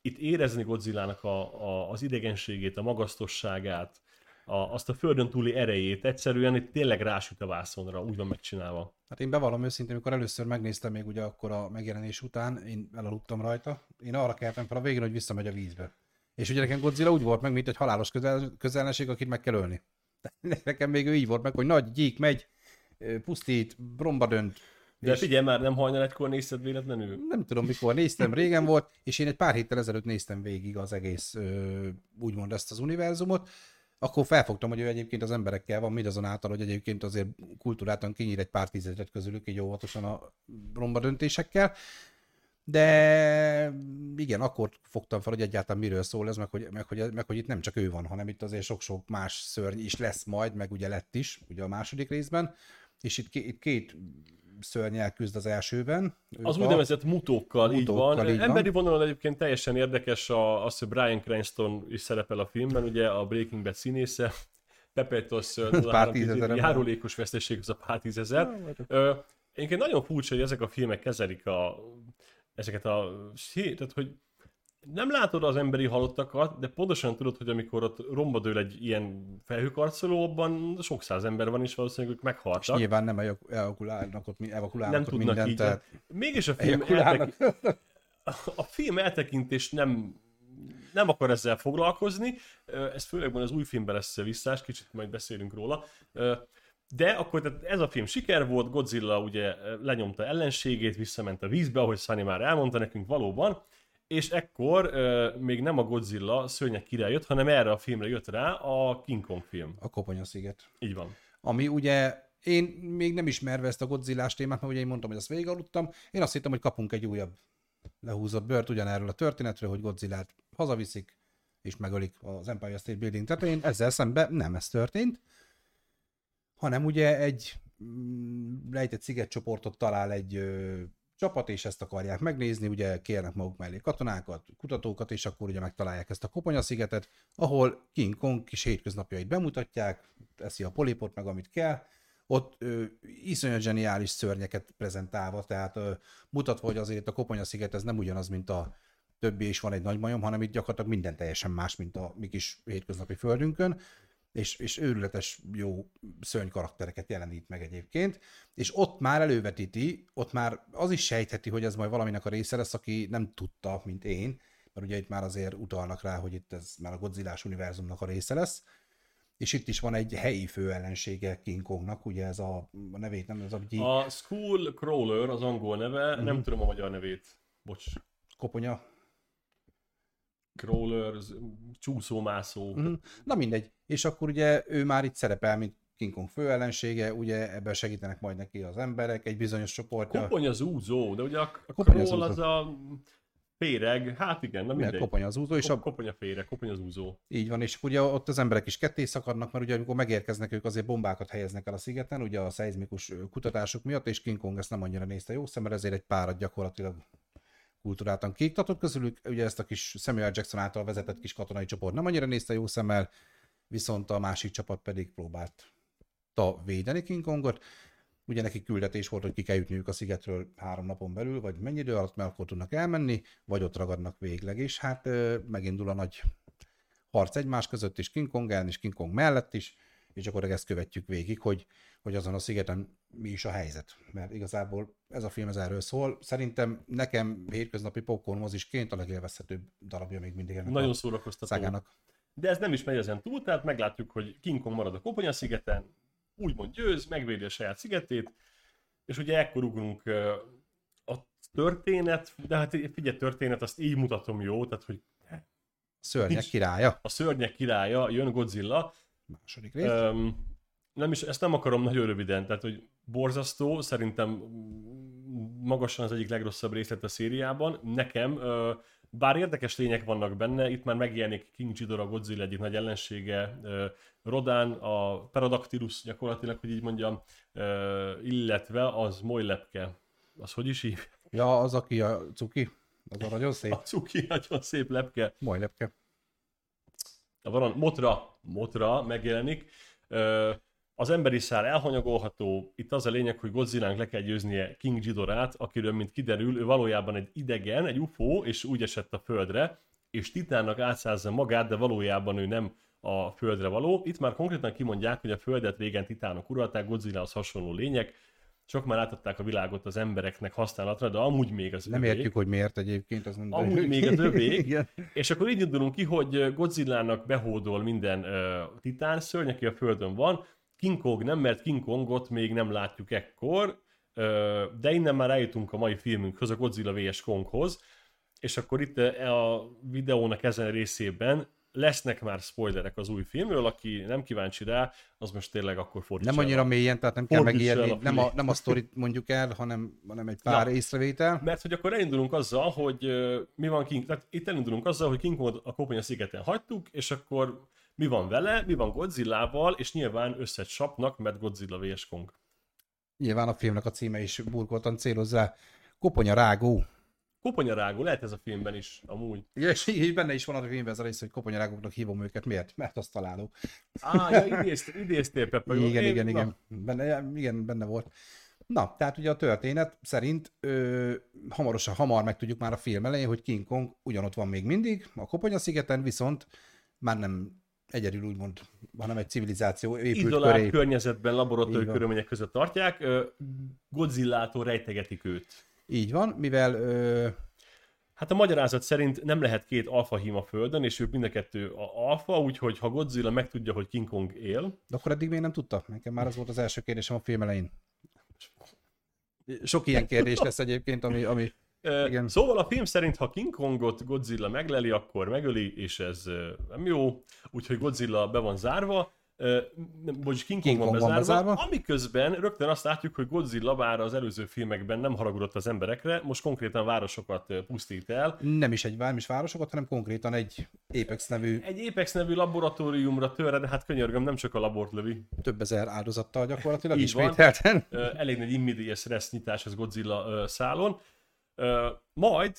Itt érezni Godzilla-nak a, a, az idegenségét, a magasztosságát, a, azt a földön túli erejét, egyszerűen itt tényleg rásüt a vászonra, úgy van megcsinálva. Hát én bevallom őszintén, amikor először megnéztem még ugye akkor a megjelenés után, én elaludtam rajta, én arra keltem fel a végén, hogy visszamegy a vízbe. És ugye nekem Godzilla úgy volt meg, mint egy halálos közel, közellenség, akit meg kell ölni. Nekem még ő így volt meg, hogy nagy gyík megy, pusztít, bromba dönt. De és... figyelj már, nem hajnal egykor nézted véletlenül? Nem tudom mikor néztem, régen volt, és én egy pár héttel ezelőtt néztem végig az egész, úgymond ezt az univerzumot, akkor felfogtam, hogy ő egyébként az emberekkel van, mindazonáltal, hogy egyébként azért kultúráltan kinyír egy pár tízedet közülük, így óvatosan a romba döntésekkel, de igen, akkor fogtam fel, hogy egyáltalán miről szól ez, meg hogy, meg, hogy, meg hogy itt nem csak ő van, hanem itt azért sok-sok más szörny is lesz majd, meg ugye lett is, ugye a második részben, és itt, itt két szörnyel küzd az elsőben. Az úgynevezett mutókkal, mutókkal, így van. Így van. Emberi vonalon egyébként teljesen érdekes a, az, hogy Brian Cranston is szerepel a filmben, ugye a Breaking Bad színésze, Pepetos járulékos veszteség az a pár tízezer. Ö, Egyébként nagyon furcsa, hogy ezek a filmek kezelik a, ezeket a... Tehát, hogy nem látod az emberi halottakat, de pontosan tudod, hogy amikor ott romba dől egy ilyen felhőkarcoló, abban sok száz ember van, és valószínűleg ők meghaltak. És nyilván nem evakulálnak ott, evakulálnak nem ott tudnak mindent, így. tehát Mégis a film, eltek... a film eltekintés nem nem akar ezzel foglalkozni, ez főleg van az új filmben lesz visszás, kicsit majd beszélünk róla. De akkor tehát ez a film siker volt, Godzilla ugye lenyomta ellenségét, visszament a vízbe, ahogy Sunny már elmondta nekünk valóban, és ekkor ö, még nem a Godzilla szörnyek király jött, hanem erre a filmre jött rá a King Kong film. a Koponyasziget. Így van. Ami ugye, én még nem ismerve ezt a Godzillás témát, mert ugye én mondtam, hogy azt végigaludtam, én azt hittem, hogy kapunk egy újabb lehúzott bört ugyanerről a történetről, hogy Godzillát hazaviszik, és megölik az Empire State Building tetején. Ezzel szemben nem ez történt, hanem ugye egy mm, lejtett szigetcsoportot talál egy csapat, és ezt akarják megnézni, ugye kérnek maguk mellé katonákat, kutatókat, és akkor ugye megtalálják ezt a Koponyaszigetet, ahol King Kong kis hétköznapjait bemutatják, eszi a polipot, meg amit kell, ott ö, iszonyat zseniális szörnyeket prezentálva, tehát ö, mutatva, hogy azért a Koponyasziget ez nem ugyanaz, mint a többi, és van egy nagy majom, hanem itt gyakorlatilag minden teljesen más, mint a mi kis hétköznapi földünkön, és, és őrületes jó szörny karaktereket jelenít meg egyébként, és ott már elővetíti, ott már az is sejtheti, hogy ez majd valaminek a része lesz, aki nem tudta, mint én, mert ugye itt már azért utalnak rá, hogy itt ez már a Godzillás univerzumnak a része lesz, és itt is van egy helyi főellensége King Kongnak, ugye ez a, a nevét nem, ez a, a A School Crawler az angol neve, Mhm. nem tudom a magyar nevét. Bocs. koponya. Crawler, csúszómászó. Mhm. Na mindegy. És akkor ugye ő már itt szerepel, mint King Kong főellensége, ugye ebben segítenek majd neki az emberek, egy bizonyos csoportja. Koponya zúzó, de ugye a, a zúzó. az a féreg, hát igen, na Mindegy. Koponya az úzó, és a, Koponya féreg, koponya zúzó. így van, és ugye ott az emberek is ketté szakadnak, mert ugye amikor megérkeznek, ők azért bombákat helyeznek el a szigeten, ugye a szeizmikus kutatások miatt, és King Kong ezt nem annyira nézte jó szemmel, ezért egy párat gyakorlatilag kultúráltan kiiktatott közülük, ugye ezt a kis Samuel Jackson által vezetett kis katonai csoport nem annyira nézte jó szemmel, viszont a másik csapat pedig próbált ta védeni King Kongot. Ugye neki küldetés volt, hogy ki kell jutniuk a szigetről három napon belül, vagy mennyi idő alatt, mert akkor tudnak elmenni, vagy ott ragadnak végleg, és hát megindul a nagy harc egymás között, és King Kong ellen, és King Kong mellett is, és akkor ezt követjük végig, hogy, hogy azon a szigeten mi is a helyzet. Mert igazából ez a film ez erről szól. Szerintem nekem hétköznapi popcorn mozisként a legélvezhetőbb darabja még mindig ennek Nagyon szórakoztató. szágának. De ez nem is megy ezen túl, tehát meglátjuk, hogy King Kong marad a Koponya szigeten, úgymond győz, megvédi a saját szigetét, és ugye ekkor ugrunk a történet, de hát figyelj, történet, azt így mutatom jó, tehát hogy Szörnyek Nincs. királya, a szörnyek királya, jön Godzilla, második rész. Öm, nem is, ezt nem akarom nagyon röviden, tehát hogy borzasztó, szerintem mm, magasan az egyik legrosszabb részlet a szériában. Nekem, ö, bár érdekes lények vannak benne, itt már megjelenik King Ghidorah, Godzilla egyik nagy ellensége, ö, Rodan, a Pterodactylus gyakorlatilag, hogy így mondjam, illetve az Molylepke. Az hogy is hív? Ja, az, aki a cuki, az a nagyon szép. A cuki, nagyon szép lepke. Majd lepke. van a Motra, Motra megjelenik. Az emberi szár elhanyagolható, itt az a lényeg, hogy Godzillának le kell győznie King Ghidorát, akiről, mint kiderül, ő valójában egy idegen, egy UFO, és úgy esett a földre, és Titánnak átszázza magát, de valójában ő nem a földre való. Itt már konkrétan kimondják, hogy a földet régen titánok uralták, Godzillához hasonló lények, sok már átadták a világot az embereknek használatra, de amúgy még az Nem övék. értjük, hogy miért egyébként. Az nem Amúgy még az övék. És akkor így indulunk ki, hogy Godzillának behódol minden uh, titán szörny, aki a Földön van. King Kong nem, mert King Kongot még nem látjuk ekkor, de innen már eljutunk a mai filmünkhöz, a Godzilla vs. Konghoz, és akkor itt uh, a videónak ezen részében lesznek már spoilerek az új filmről, aki nem kíváncsi rá, az most tényleg akkor fordítsa Nem el annyira a- mélyen, tehát nem kell el megijedni, a nem a, nem a sztorit mondjuk el, hanem, hanem egy pár Na. észrevétel. Mert hogy akkor elindulunk azzal, hogy mi van King, tehát itt elindulunk azzal, hogy King Kongot a Koponya szigeten hagytuk, és akkor mi van vele, mi van Godzillával, és nyilván összecsapnak, mert Godzilla vs. Kong. Nyilván a filmnek a címe is burkoltan céloz rá. Koponya rágó. Koponyarágó, lehet ez a filmben is, amúgy. Ja, és így benne is van a filmben ez a rész, hogy koponyarágoknak hívom őket. Miért? Mert azt találó. Á, ja, idézt, idéztél, Pepe. jó. Igen, Én- igen, na, igen. Benne, igen, benne volt. Na, tehát ugye a történet szerint ö, hamarosan, hamar megtudjuk már a film elején, hogy King Kong ugyanott van még mindig, a Koponya szigeten, viszont már nem egyedül úgymond, hanem egy civilizáció épült Izolált köré. környezetben, laboratóriumi körülmények között tartják, Godzillától rejtegetik őt. Így van, mivel ö, Hát a magyarázat szerint nem lehet két alfa hím a Földön, és ők mind a kettő a alfa, úgyhogy ha Godzilla megtudja, hogy King Kong él, De akkor eddig még nem tudta? Nekem már az volt az első kérdésem a film elején. Sok ilyen kérdés lesz egyébként, ami, ami Igen. Szóval a film szerint, ha King Kongot Godzilla megleli, akkor megöli, és ez nem jó, úgyhogy Godzilla be van zárva, bocs, King Kong, King van, Kong van bezárva, bezárva. amiközben rögtön azt látjuk, hogy Godzilla bár az előző filmekben nem haragudott az emberekre, most konkrétan városokat pusztít el. nem is egy nem is városokat, hanem konkrétan egy Apex nevű Egy Apex nevű laboratóriumra törre, de hát könyörgöm, nem csak a labort lövi. több ezer áldozattal gyakorlatilag Így van. ismételten. Ö, elég nagy immediate stress nyitás az Godzilla szálon. Majd,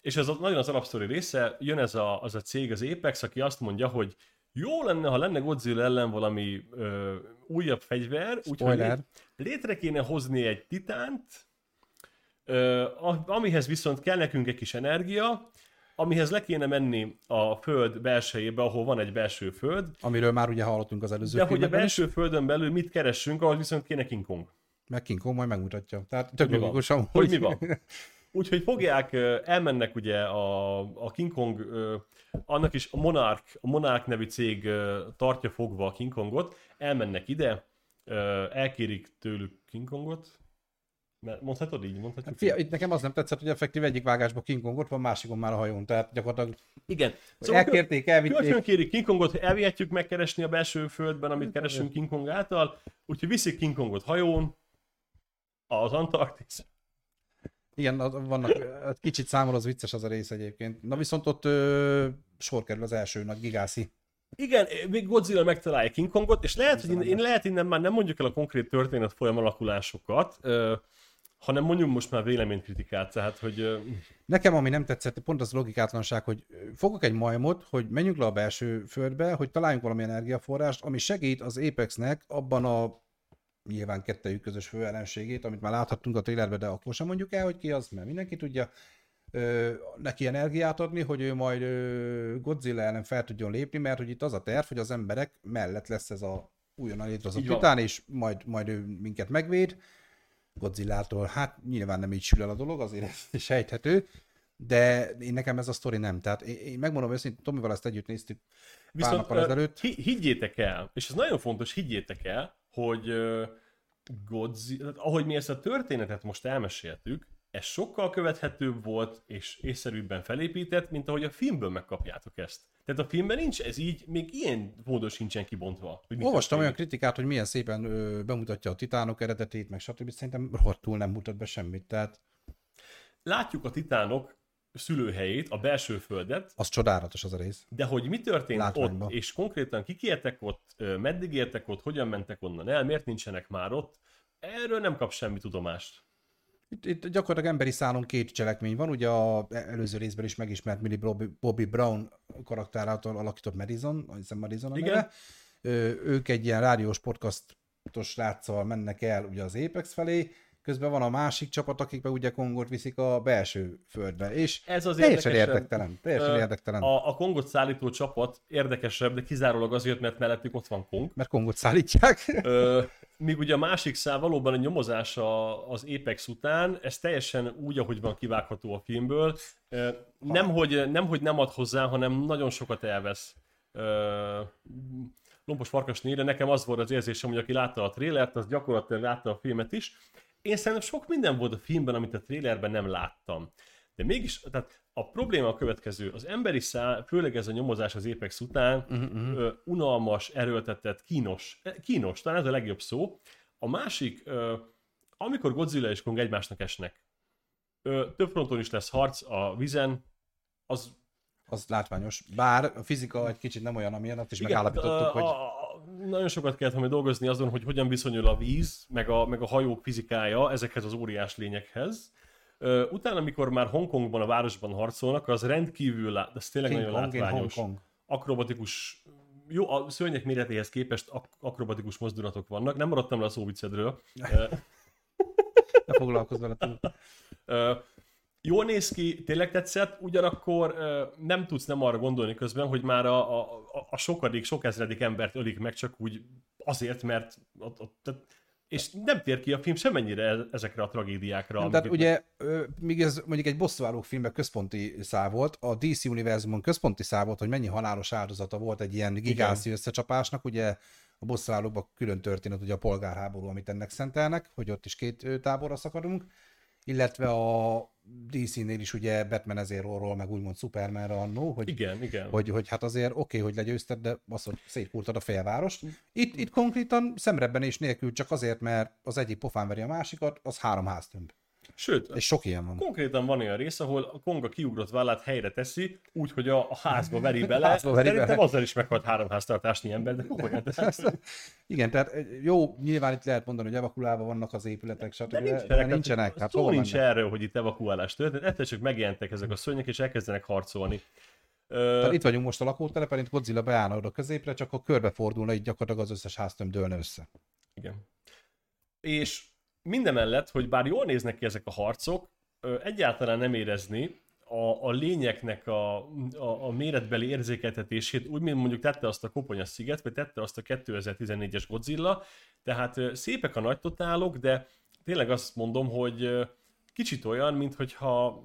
és ez nagyon az alapsztori része, jön ez a, az a cég, az Apex, aki azt mondja, hogy jó lenne, ha lenne Godzilla ellen valami ö, újabb fegyver, úgyhogy lé- létre kéne hozni egy titánt, ö, amihez viszont kell nekünk egy kis energia, amihez le kéne menni a föld belsejébe, ahol van egy belső föld, Amiről már ugye hallottunk az előző de hogy a filmekben is, belső földön belül mit keressünk, ahhoz viszont kéne King Kong. meg King Kong majd megmutatja. Tehát tök logikusan, hogy mi van. Úgyhogy fogják, elmennek ugye a, a King Kong, annak is a Monarch, a Monarch nevű cég tartja fogva a King Kongot, elmennek ide, elkérik tőlük King Kongot, mert mondhatod így, mondhatjuk Fia, így? itt nekem az nem tetszett, hogy effektív egyik vágásban King Kong ott van, másikon már a hajón. Tehát gyakorlatilag Igen. szóval elkérték, elvitték. Kölcsön kérik King Kongot, elvihetjük megkeresni a belső földben, amit keresünk King Kong által, úgyhogy viszik King Kongot hajón, az Antarktisz. Igen, vannak, kicsit számol az vicces az a rész egyébként. Na viszont ott ö, sor kerül az első nagy gigászi. Igen, még Godzilla megtalálja King Kongot, és lehet, hogy innen, én lehet innen már nem mondjuk el a konkrét történet folyam alakulásokat, ö, hanem mondjuk most már véleménykritikát, tehát hogy ö, Nekem ami nem tetszett, pont az logikátlanság, hogy fogok egy majmot, hogy menjünk le a belső földbe, hogy találjunk valami energiaforrást, ami segít az Apexnek abban a nyilván kettejük közös főellenségét, amit már láthattunk a trailerben, de akkor sem mondjuk el, hogy ki az, mert mindenki tudja, ö, neki energiát adni, hogy ő majd ö, Godzilla ellen fel tudjon lépni, mert hogy itt az a terv, hogy az emberek mellett lesz ez a újonnan létrehozott titán, és majd, majd ő minket megvéd Godzillától. Hát nyilván nem így sül el a dolog, azért ez sejthető, de én nekem ez a sztori nem. Tehát én, én megmondom őszintén, Tomival ezt együtt néztük pár viszont nappal ö, ezelőtt. hi- higgyétek el, és ez nagyon fontos, higgyétek el, hogy Godzilla, ahogy mi ezt a történetet most elmeséltük, ez sokkal követhetőbb volt, és észszerűbben felépített, mint ahogy a filmből megkapjátok ezt. Tehát a filmben nincs ez így, még ilyen módon sincsen kibontva. Hogy Olvastam olyan kritikát, hogy milyen szépen ö, bemutatja a titánok eredetét, meg stb. Szerintem rohadtul nem mutat be semmit. Tehát Látjuk a titánok szülőhelyét, a belső földet, az csodálatos az a rész. de hogy mi történt Látványba. ott, és konkrétan kik éltek ott, meddig éltek ott, hogyan mentek onnan el, miért nincsenek már ott, erről nem kap semmi tudomást. Itt, itt gyakorlatilag emberi szálon két cselekmény van, ugye a előző részben is megismert Millie Bobby, Bobby Brown karakter által alakított Madison, hiszem Madison a Igen. neve. Ö, ők egy ilyen rádiós podcastos sráccal mennek el ugye az Apex felé, közben van a másik csapat, akik meg ugye Kongot viszik a belső földbe, és Ez az teljesen érdektelen, teljesen Ö, érdektelen, A, a Kongot szállító csapat érdekesebb, de kizárólag azért, mert mellettük ott van Kong. mert Kongot szállítják. Ö, míg ugye a másik szál valóban a nyomozás a, az Apex után, ez teljesen úgy, ahogy van kivágható a filmből. Ö, nem, hogy, nem, hogy nem ad hozzá, hanem nagyon sokat elvesz. Ö, Lompos farkas nére, nekem az volt az érzésem, hogy aki látta a trélert, az gyakorlatilag látta a filmet is. Én szerintem sok minden volt a filmben, amit a trélerben nem láttam. De mégis, tehát a probléma a következő. Az emberi szál, főleg ez a nyomozás az Apex után, uh-huh. ö, unalmas, erőltetett, kínos. Eh, Kínos, talán ez a legjobb szó. A másik, ö, amikor Godzilla és Kong egymásnak esnek, ö, több fronton is lesz harc a vízen, az Az látványos. Bár a fizika egy kicsit nem olyan, amilyen, azt is Igen, megállapítottuk, a, hogy a, nagyon sokat kellett majd dolgozni azon, hogy hogyan viszonyul a víz, meg a, meg a hajók fizikája ezekhez az óriás lényekhez. Utána, amikor már Hongkongban a városban harcolnak, az rendkívül, lá- ez tényleg King nagyon Kong látványos. Hong. Akrobatikus, jó, a szörnyek méretéhez képest ak- akrobatikus mozdulatok vannak. Nem maradtam le a szóviccedről. Ö, Ne foglalkozz vele jól néz ki, tényleg tetszett, ugyanakkor nem tudsz nem arra gondolni közben, hogy már a, a, a- sokadik, sok ezredik embert ölik meg csak úgy azért, mert ott, ott, tehát, és nem tér ki a film semennyire e- ezekre a tragédiákra. Nem, tehát ugye, ö, míg ez mondjuk egy bosszúálló filmben központi szál volt, a DC univerzumon központi szál volt, hogy mennyi halálos áldozata volt egy ilyen gigászi összecsapásnak, ugye a bosszúállóban külön történet, ugye a polgárháború, amit ennek szentelnek, hogy ott is két táborra szakadunk, illetve a DC-nél is ugye Batman ezért ról meg úgymond Supermanre annó, hogy Igen, igen. hogy, hogy hát azért oké, okay, hogy legyőzted, de az, hogy szétkultad a félvárost. Itt, itt konkrétan szemrebbenés nélkül csak azért, mert az egyik pofán veri a másikat, az három háztömb. Sőt, És sok ilyen van. konkrétan van olyan rész, ahol a konga kiugrott vállát helyre teszi, úgy, hogy a, a házba veri bele. Házba veri Szerintem bele. azzal is meghalt három háztartásnyi ember, de komolyan. Tehát, Igen, tehát jó, nyilván itt lehet mondani, hogy evakulálva vannak az épületek, stb. de De nincsenek, nincsenek, nincsenek hát, hát szó hova nincs mennek? erről, hogy itt evakuálás történt, egyszer csak megjelentek ezek a szörnyek, és elkezdenek harcolni. Ö, Tehát itt vagyunk most a lakótelepen, itt Godzilla beállna oda középre, csak akkor körbefordulna, így gyakorlatilag az összes háztömb dőlne össze. Igen. És mindemellett, hogy bár jól néznek ki ezek a harcok, egyáltalán nem érezni a, a lényeknek a, a, a méretbeli érzékeltetését, úgy, mint mondjuk tette azt a Koponya sziget, vagy tette azt a 2014-es Godzilla, tehát szépek a nagy totálok, de tényleg azt mondom, hogy kicsit olyan, mintha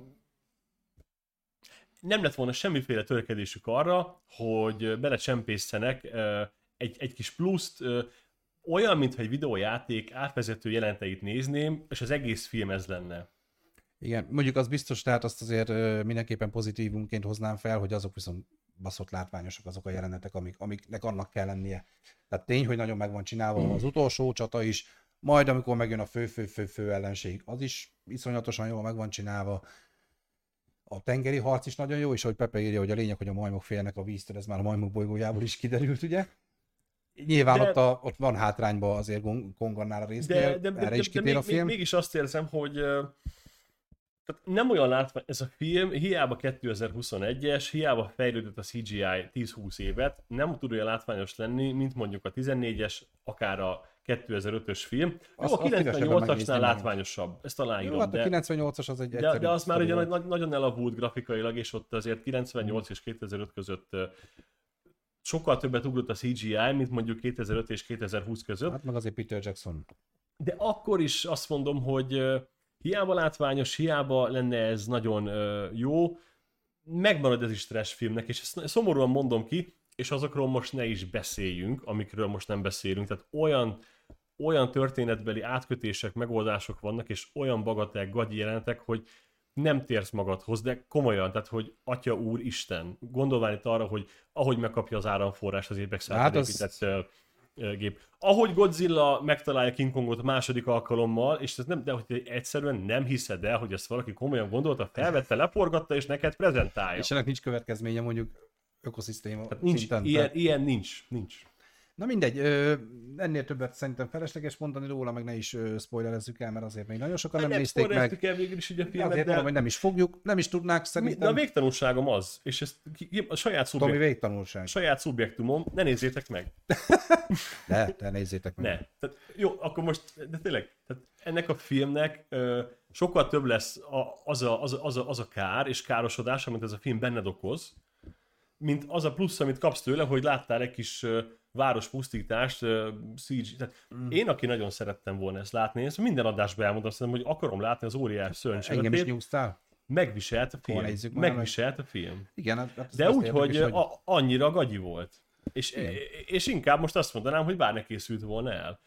nem lett volna semmiféle törekedésük arra, hogy belecsempészenek egy, egy kis pluszt, olyan, mintha egy videójáték átvezető jelenteit nézném, és az egész film ez lenne. Igen, mondjuk az biztos, tehát azt azért mindenképpen pozitívunként hoznám fel, hogy azok viszont baszott látványosak azok a jelenetek, amik, amiknek annak kell lennie. Tehát tény, hogy nagyon meg van csinálva az utolsó csata is, majd amikor megjön a fő-fő-fő-fő ellenség, az is iszonyatosan jól meg van csinálva. A tengeri harc is nagyon jó, és ahogy Pepe írja, hogy a lényeg, hogy a majmok félnek a víztől, ez már a majmok bolygójából is kiderült, ugye? Nyilván De- ott, a, ott van hátrányba azért Kongannál a résznél, De, de, de, erre is kitér a film. mégis azt érzem, hogy tehát nem olyan látvány, ez a film hiába 2021-es, hiába fejlődött a CGI 10-20 évet, nem tud olyan látványos lenni, mint mondjuk a 14-es, akár a 2005-ös film. Jó, Azt- a szívesebben megnézném 98-asnál meg. látványosabb, ezt aláírom, Jó, hát a de, 98-as az egy de, de az már ugye nagy, nagyon elavult grafikailag, és ott azért 98 és 2005 között sokkal többet ugrott a CGI, mint mondjuk 2005 és 2020 között. Hát meg azért Peter Jackson. De akkor is azt mondom, hogy hiába látványos, hiába lenne ez nagyon jó, megmarad ez is trash filmnek, és ezt szomorúan mondom ki, és azokról most ne is beszéljünk, amikről most nem beszélünk. Tehát olyan, olyan történetbeli átkötések, megoldások vannak, és olyan bagatel gagyi jelenetek, hogy nem térsz magadhoz, de komolyan, tehát hogy Atya Úr Isten, gondolván itt arra, hogy ahogy megkapja az áramforrás az évek Hát az- épített ö, gép. Ahogy Godzilla megtalálja King Kongot a második alkalommal, és ez nem, de hogy egyszerűen nem hiszed el, hogy ezt valaki komolyan gondolta, felvette, leforgatta, és neked prezentálja. És ennek nincs következménye mondjuk ökoszisztéma Tehát nincs, szinten. ilyen, Tehát- ilyen nincs, nincs. Na mindegy, ö, ennél többet szerintem felesleges mondani róla, meg ne is ö, spoilerezzük el, mert azért még nagyon sokan nem, nem nézték meg. el végül is így a Azért filmet, mondom, de, hogy nem is fogjuk, nem is tudnák de a szerintem. végtanulságom az, és ezt ki- a saját, Tomi szubjekt, végtanulság. saját szubjektumom, ne nézzétek meg. De, de nézzétek meg. Ne. Tehát, jó, akkor most, de tényleg, tehát ennek a filmnek ö, sokkal több lesz a, az, a, az, a, az, a, az a kár és károsodás, amit ez a film benned okoz, mint az a plusz, amit kapsz tőle, hogy láttál egy kis ö, várospusztítást, ö, CG. Tehát mm. Én, aki nagyon szerettem volna ezt látni, ezt minden adásban elmondom, szerintem, hogy akarom látni az óriás Engem is szörnycsövetét, nyúztál? megviselt a film. Nézzük? Megviselt a film. Igen, hát, hát De úgy, érdekes, hogy, a, annyira gagyi volt. És, Igen. és inkább most azt mondanám, hogy bár ne készült volna el.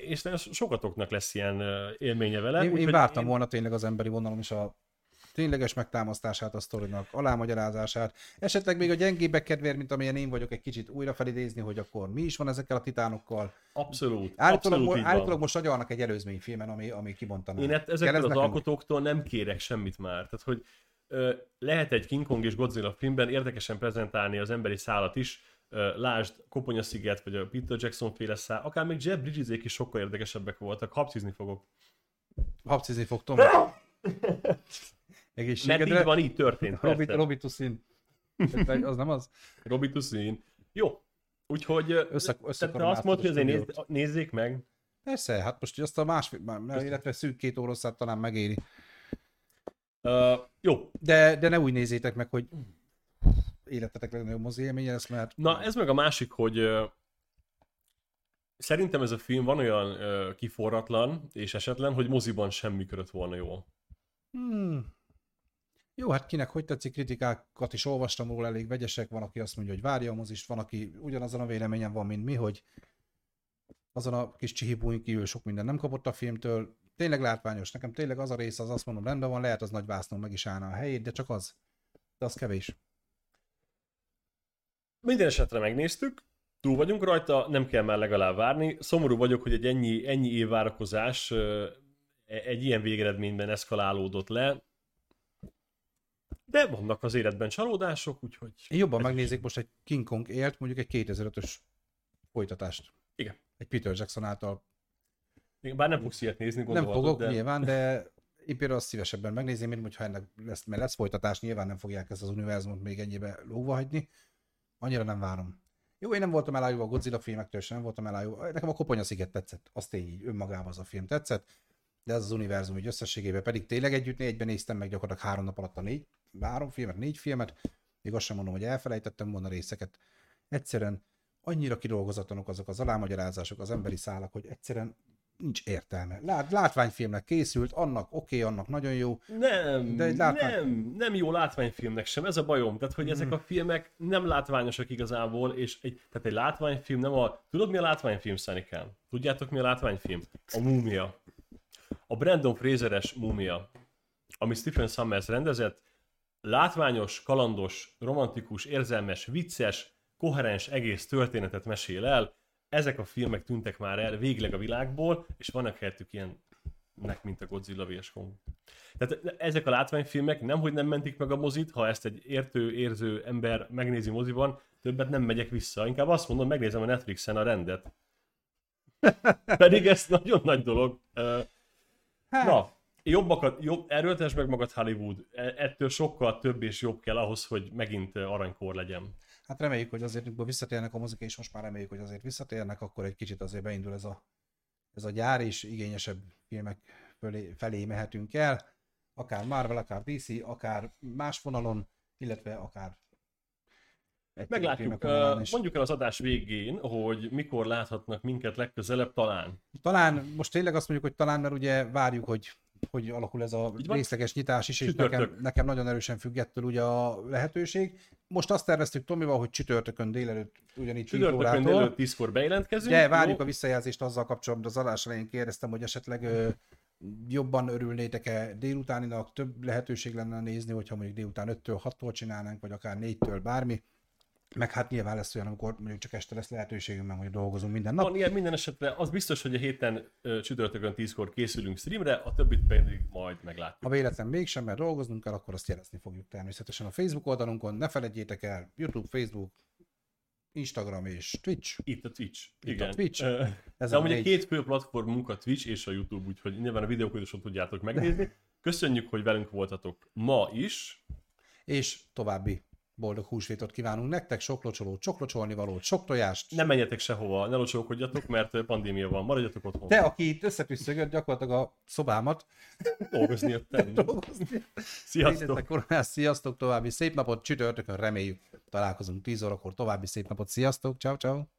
És sokatoknak lesz ilyen élménye vele. Én, én úgyhogy vártam én... volna tényleg az emberi vonalon is a tényleges megtámasztását a sztorinak, alámagyarázását, esetleg még a gyengébbek kedvéért, mint amilyen én vagyok, egy kicsit újra felidézni, hogy akkor mi is van ezekkel a titánokkal. Abszolút. Állítólag, abszolút állítólag most agyalnak egy előzményfilmen, ami, ami kibontaná. Én Kell ezektől ez az alkotóktól nem kérek semmit már. Tehát, hogy ö, lehet egy King Kong és Godzilla filmben érdekesen prezentálni az emberi szállat is, lásd Koponya sziget, vagy a Peter Jackson féle szál, akár még Jeff Bridgesék is sokkal érdekesebbek voltak, habcizni fogok. Habcizni fog Tomi. Mert Egészségedre. így van, így történt. Robi, persze. Robitussin. Az nem az? Robitussin. Jó. Úgyhogy Össze- tehát te azt át mondod, hogy a azért stúdiót. nézzék meg. Persze, hát most azt a másfél, már- illetve szűk két óraszát talán megéri. Uh, jó, De, de ne úgy nézzétek meg, hogy életetek legnagyobb mozi élménye lesz, mert Na, ez meg a másik, hogy ö, szerintem ez a film van olyan ö, kiforratlan és esetlen, hogy moziban sem működött volna jól. Hmm. Jó, hát kinek hogy tetszik, kritikákat is olvastam róla, elég vegyesek, van, aki azt mondja, hogy várja a mozist, van, aki ugyanazon a véleményen van, mint mi, hogy azon a kis csihibúin kívül sok minden nem kapott a filmtől. Tényleg látványos, nekem tényleg az a rész, az azt mondom, rendben van, lehet az nagy vásznon meg is állna a helyét, de csak az. De az kevés. Minden esetre megnéztük, túl vagyunk rajta, nem kell már legalább várni. Szomorú vagyok, hogy egy ennyi, ennyi év várakozás e- egy ilyen végeredményben eszkalálódott le. De vannak az életben csalódások, úgyhogy... Jobban megnézik most egy King Kong élt, mondjuk egy 2005-ös folytatást. Igen. Egy Peter Jackson által is- Bár nem fogsz ilyet nézni, Nem gondolhatod, fogok, de... nyilván, de én például azt szívesebben megnézném, mint hogyha ennek lesz, mert lesz folytatás, nyilván nem fogják ezt az univerzumot még ennyibe lóva hagyni. Annyira nem várom. Jó, én nem voltam elájulva a Godzilla filmektől, sem nem voltam elájulva. Nekem a Koponya sziget tetszett, azt tény így önmagában az a film tetszett, de ez az univerzum így összességében pedig tényleg együtt egyben néztem meg gyakorlatilag három nap alatt a négy, három filmet, négy filmet, még azt sem mondom, hogy elfelejtettem volna részeket. Egyszerűen annyira kidolgozatlanok azok az alámagyarázások, az emberi szálak, hogy egyszerűen nincs értelme. Lát, látványfilmnek készült, annak oké, okay, annak nagyon jó. Nem, De egy látvány- nem, nem jó látványfilmnek sem, ez a bajom. Tehát, hogy ezek a filmek nem látványosak igazából, és egy, tehát egy látványfilm nem a... Tudod, mi a látványfilm, Szanikám? Tudjátok, mi a látványfilm? A múmia. A Brandon Fraseres múmia, ami Stephen Summers rendezett, látványos, kalandos, romantikus, érzelmes, vicces, koherens egész történetet mesél el. Ezek a filmek tűntek már el végleg a világból, és vannak helyettük ilyenek, mint a Godzilla vs. Kong. Tehát ezek a látványfilmek nem, hogy nem mentik meg a mozit, ha ezt egy értő, érző ember megnézi moziban, többet nem megyek vissza. Inkább azt mondom, megnézem a Netflixen a rendet. Pedig ez nagyon nagy dolog. Hát, Na, jobbakat, jobb, erőltesd meg magad Hollywood. E- Ettől sokkal több és jobb kell ahhoz, hogy megint aranykor legyen. hát reméljük, hogy azért, visszatérnek a mozik, és most már reméljük, hogy azért visszatérnek, akkor egy kicsit azért beindul ez a, ez a gyár, és igényesebb filmek fölé, felé mehetünk el. Akár Marvel, akár DC, akár más vonalon, illetve akár egy Meglátjuk. is. Mondjuk el az adás végén, hogy mikor láthatnak minket legközelebb talán. Talán, most tényleg azt mondjuk, hogy talán, mert ugye várjuk, hogy hogy alakul ez a részleges nyitás is, és Csütörtök. nekem, nekem nagyon erősen függ ettől ugye a lehetőség. Most azt terveztük Tomival, hogy csütörtökön délelőtt ugyanígy 10 Csütörtökön órától, délelőtt 10-kor bejelentkezünk. de várjuk jó? a visszajelzést azzal kapcsolatban, az adás elején kérdeztem, hogy esetleg ö, jobban örülnétek-e délutáninak, több lehetőség lenne nézni, hogyha mondjuk délután 5-től 6-tól csinálnánk, vagy akár 4-től bármi. Meg hát nyilván lesz olyan, amikor mondjuk csak este lesz lehetőségünk, mert hogy dolgozunk minden nap. Van ilyen minden esetre, az biztos, hogy a héten csütörtökön 10-kor készülünk streamre, a többit pedig majd meglátjuk. Ha véletlen mégsem, mert dolgoznunk kell, akkor azt jelezni fogjuk természetesen a Facebook oldalunkon. Ne felejtjétek el, YouTube, Facebook, Instagram és Twitch. Itt a Twitch. Itt Igen. a Twitch. Ez De amúgy a két fő platformunk a Twitch és a YouTube, úgyhogy nyilván a videókat is ott tudjátok megnézni. Köszönjük, hogy velünk voltatok ma is. És további boldog húsvétot kívánunk nektek, sok locsolót, sok locsolni valót, sok tojást. Nem menjetek sehova, ne locsolkodjatok, mert pandémia van, maradjatok otthon. Te, aki itt összetűszögött gyakorlatilag a szobámat, Dolgozni jöttem. dolgozni. Sziasztok! Koronás, sziasztok, további szép napot, csütörtökön reméljük találkozunk 10 órakor, további szép napot, sziasztok, ciao ciao.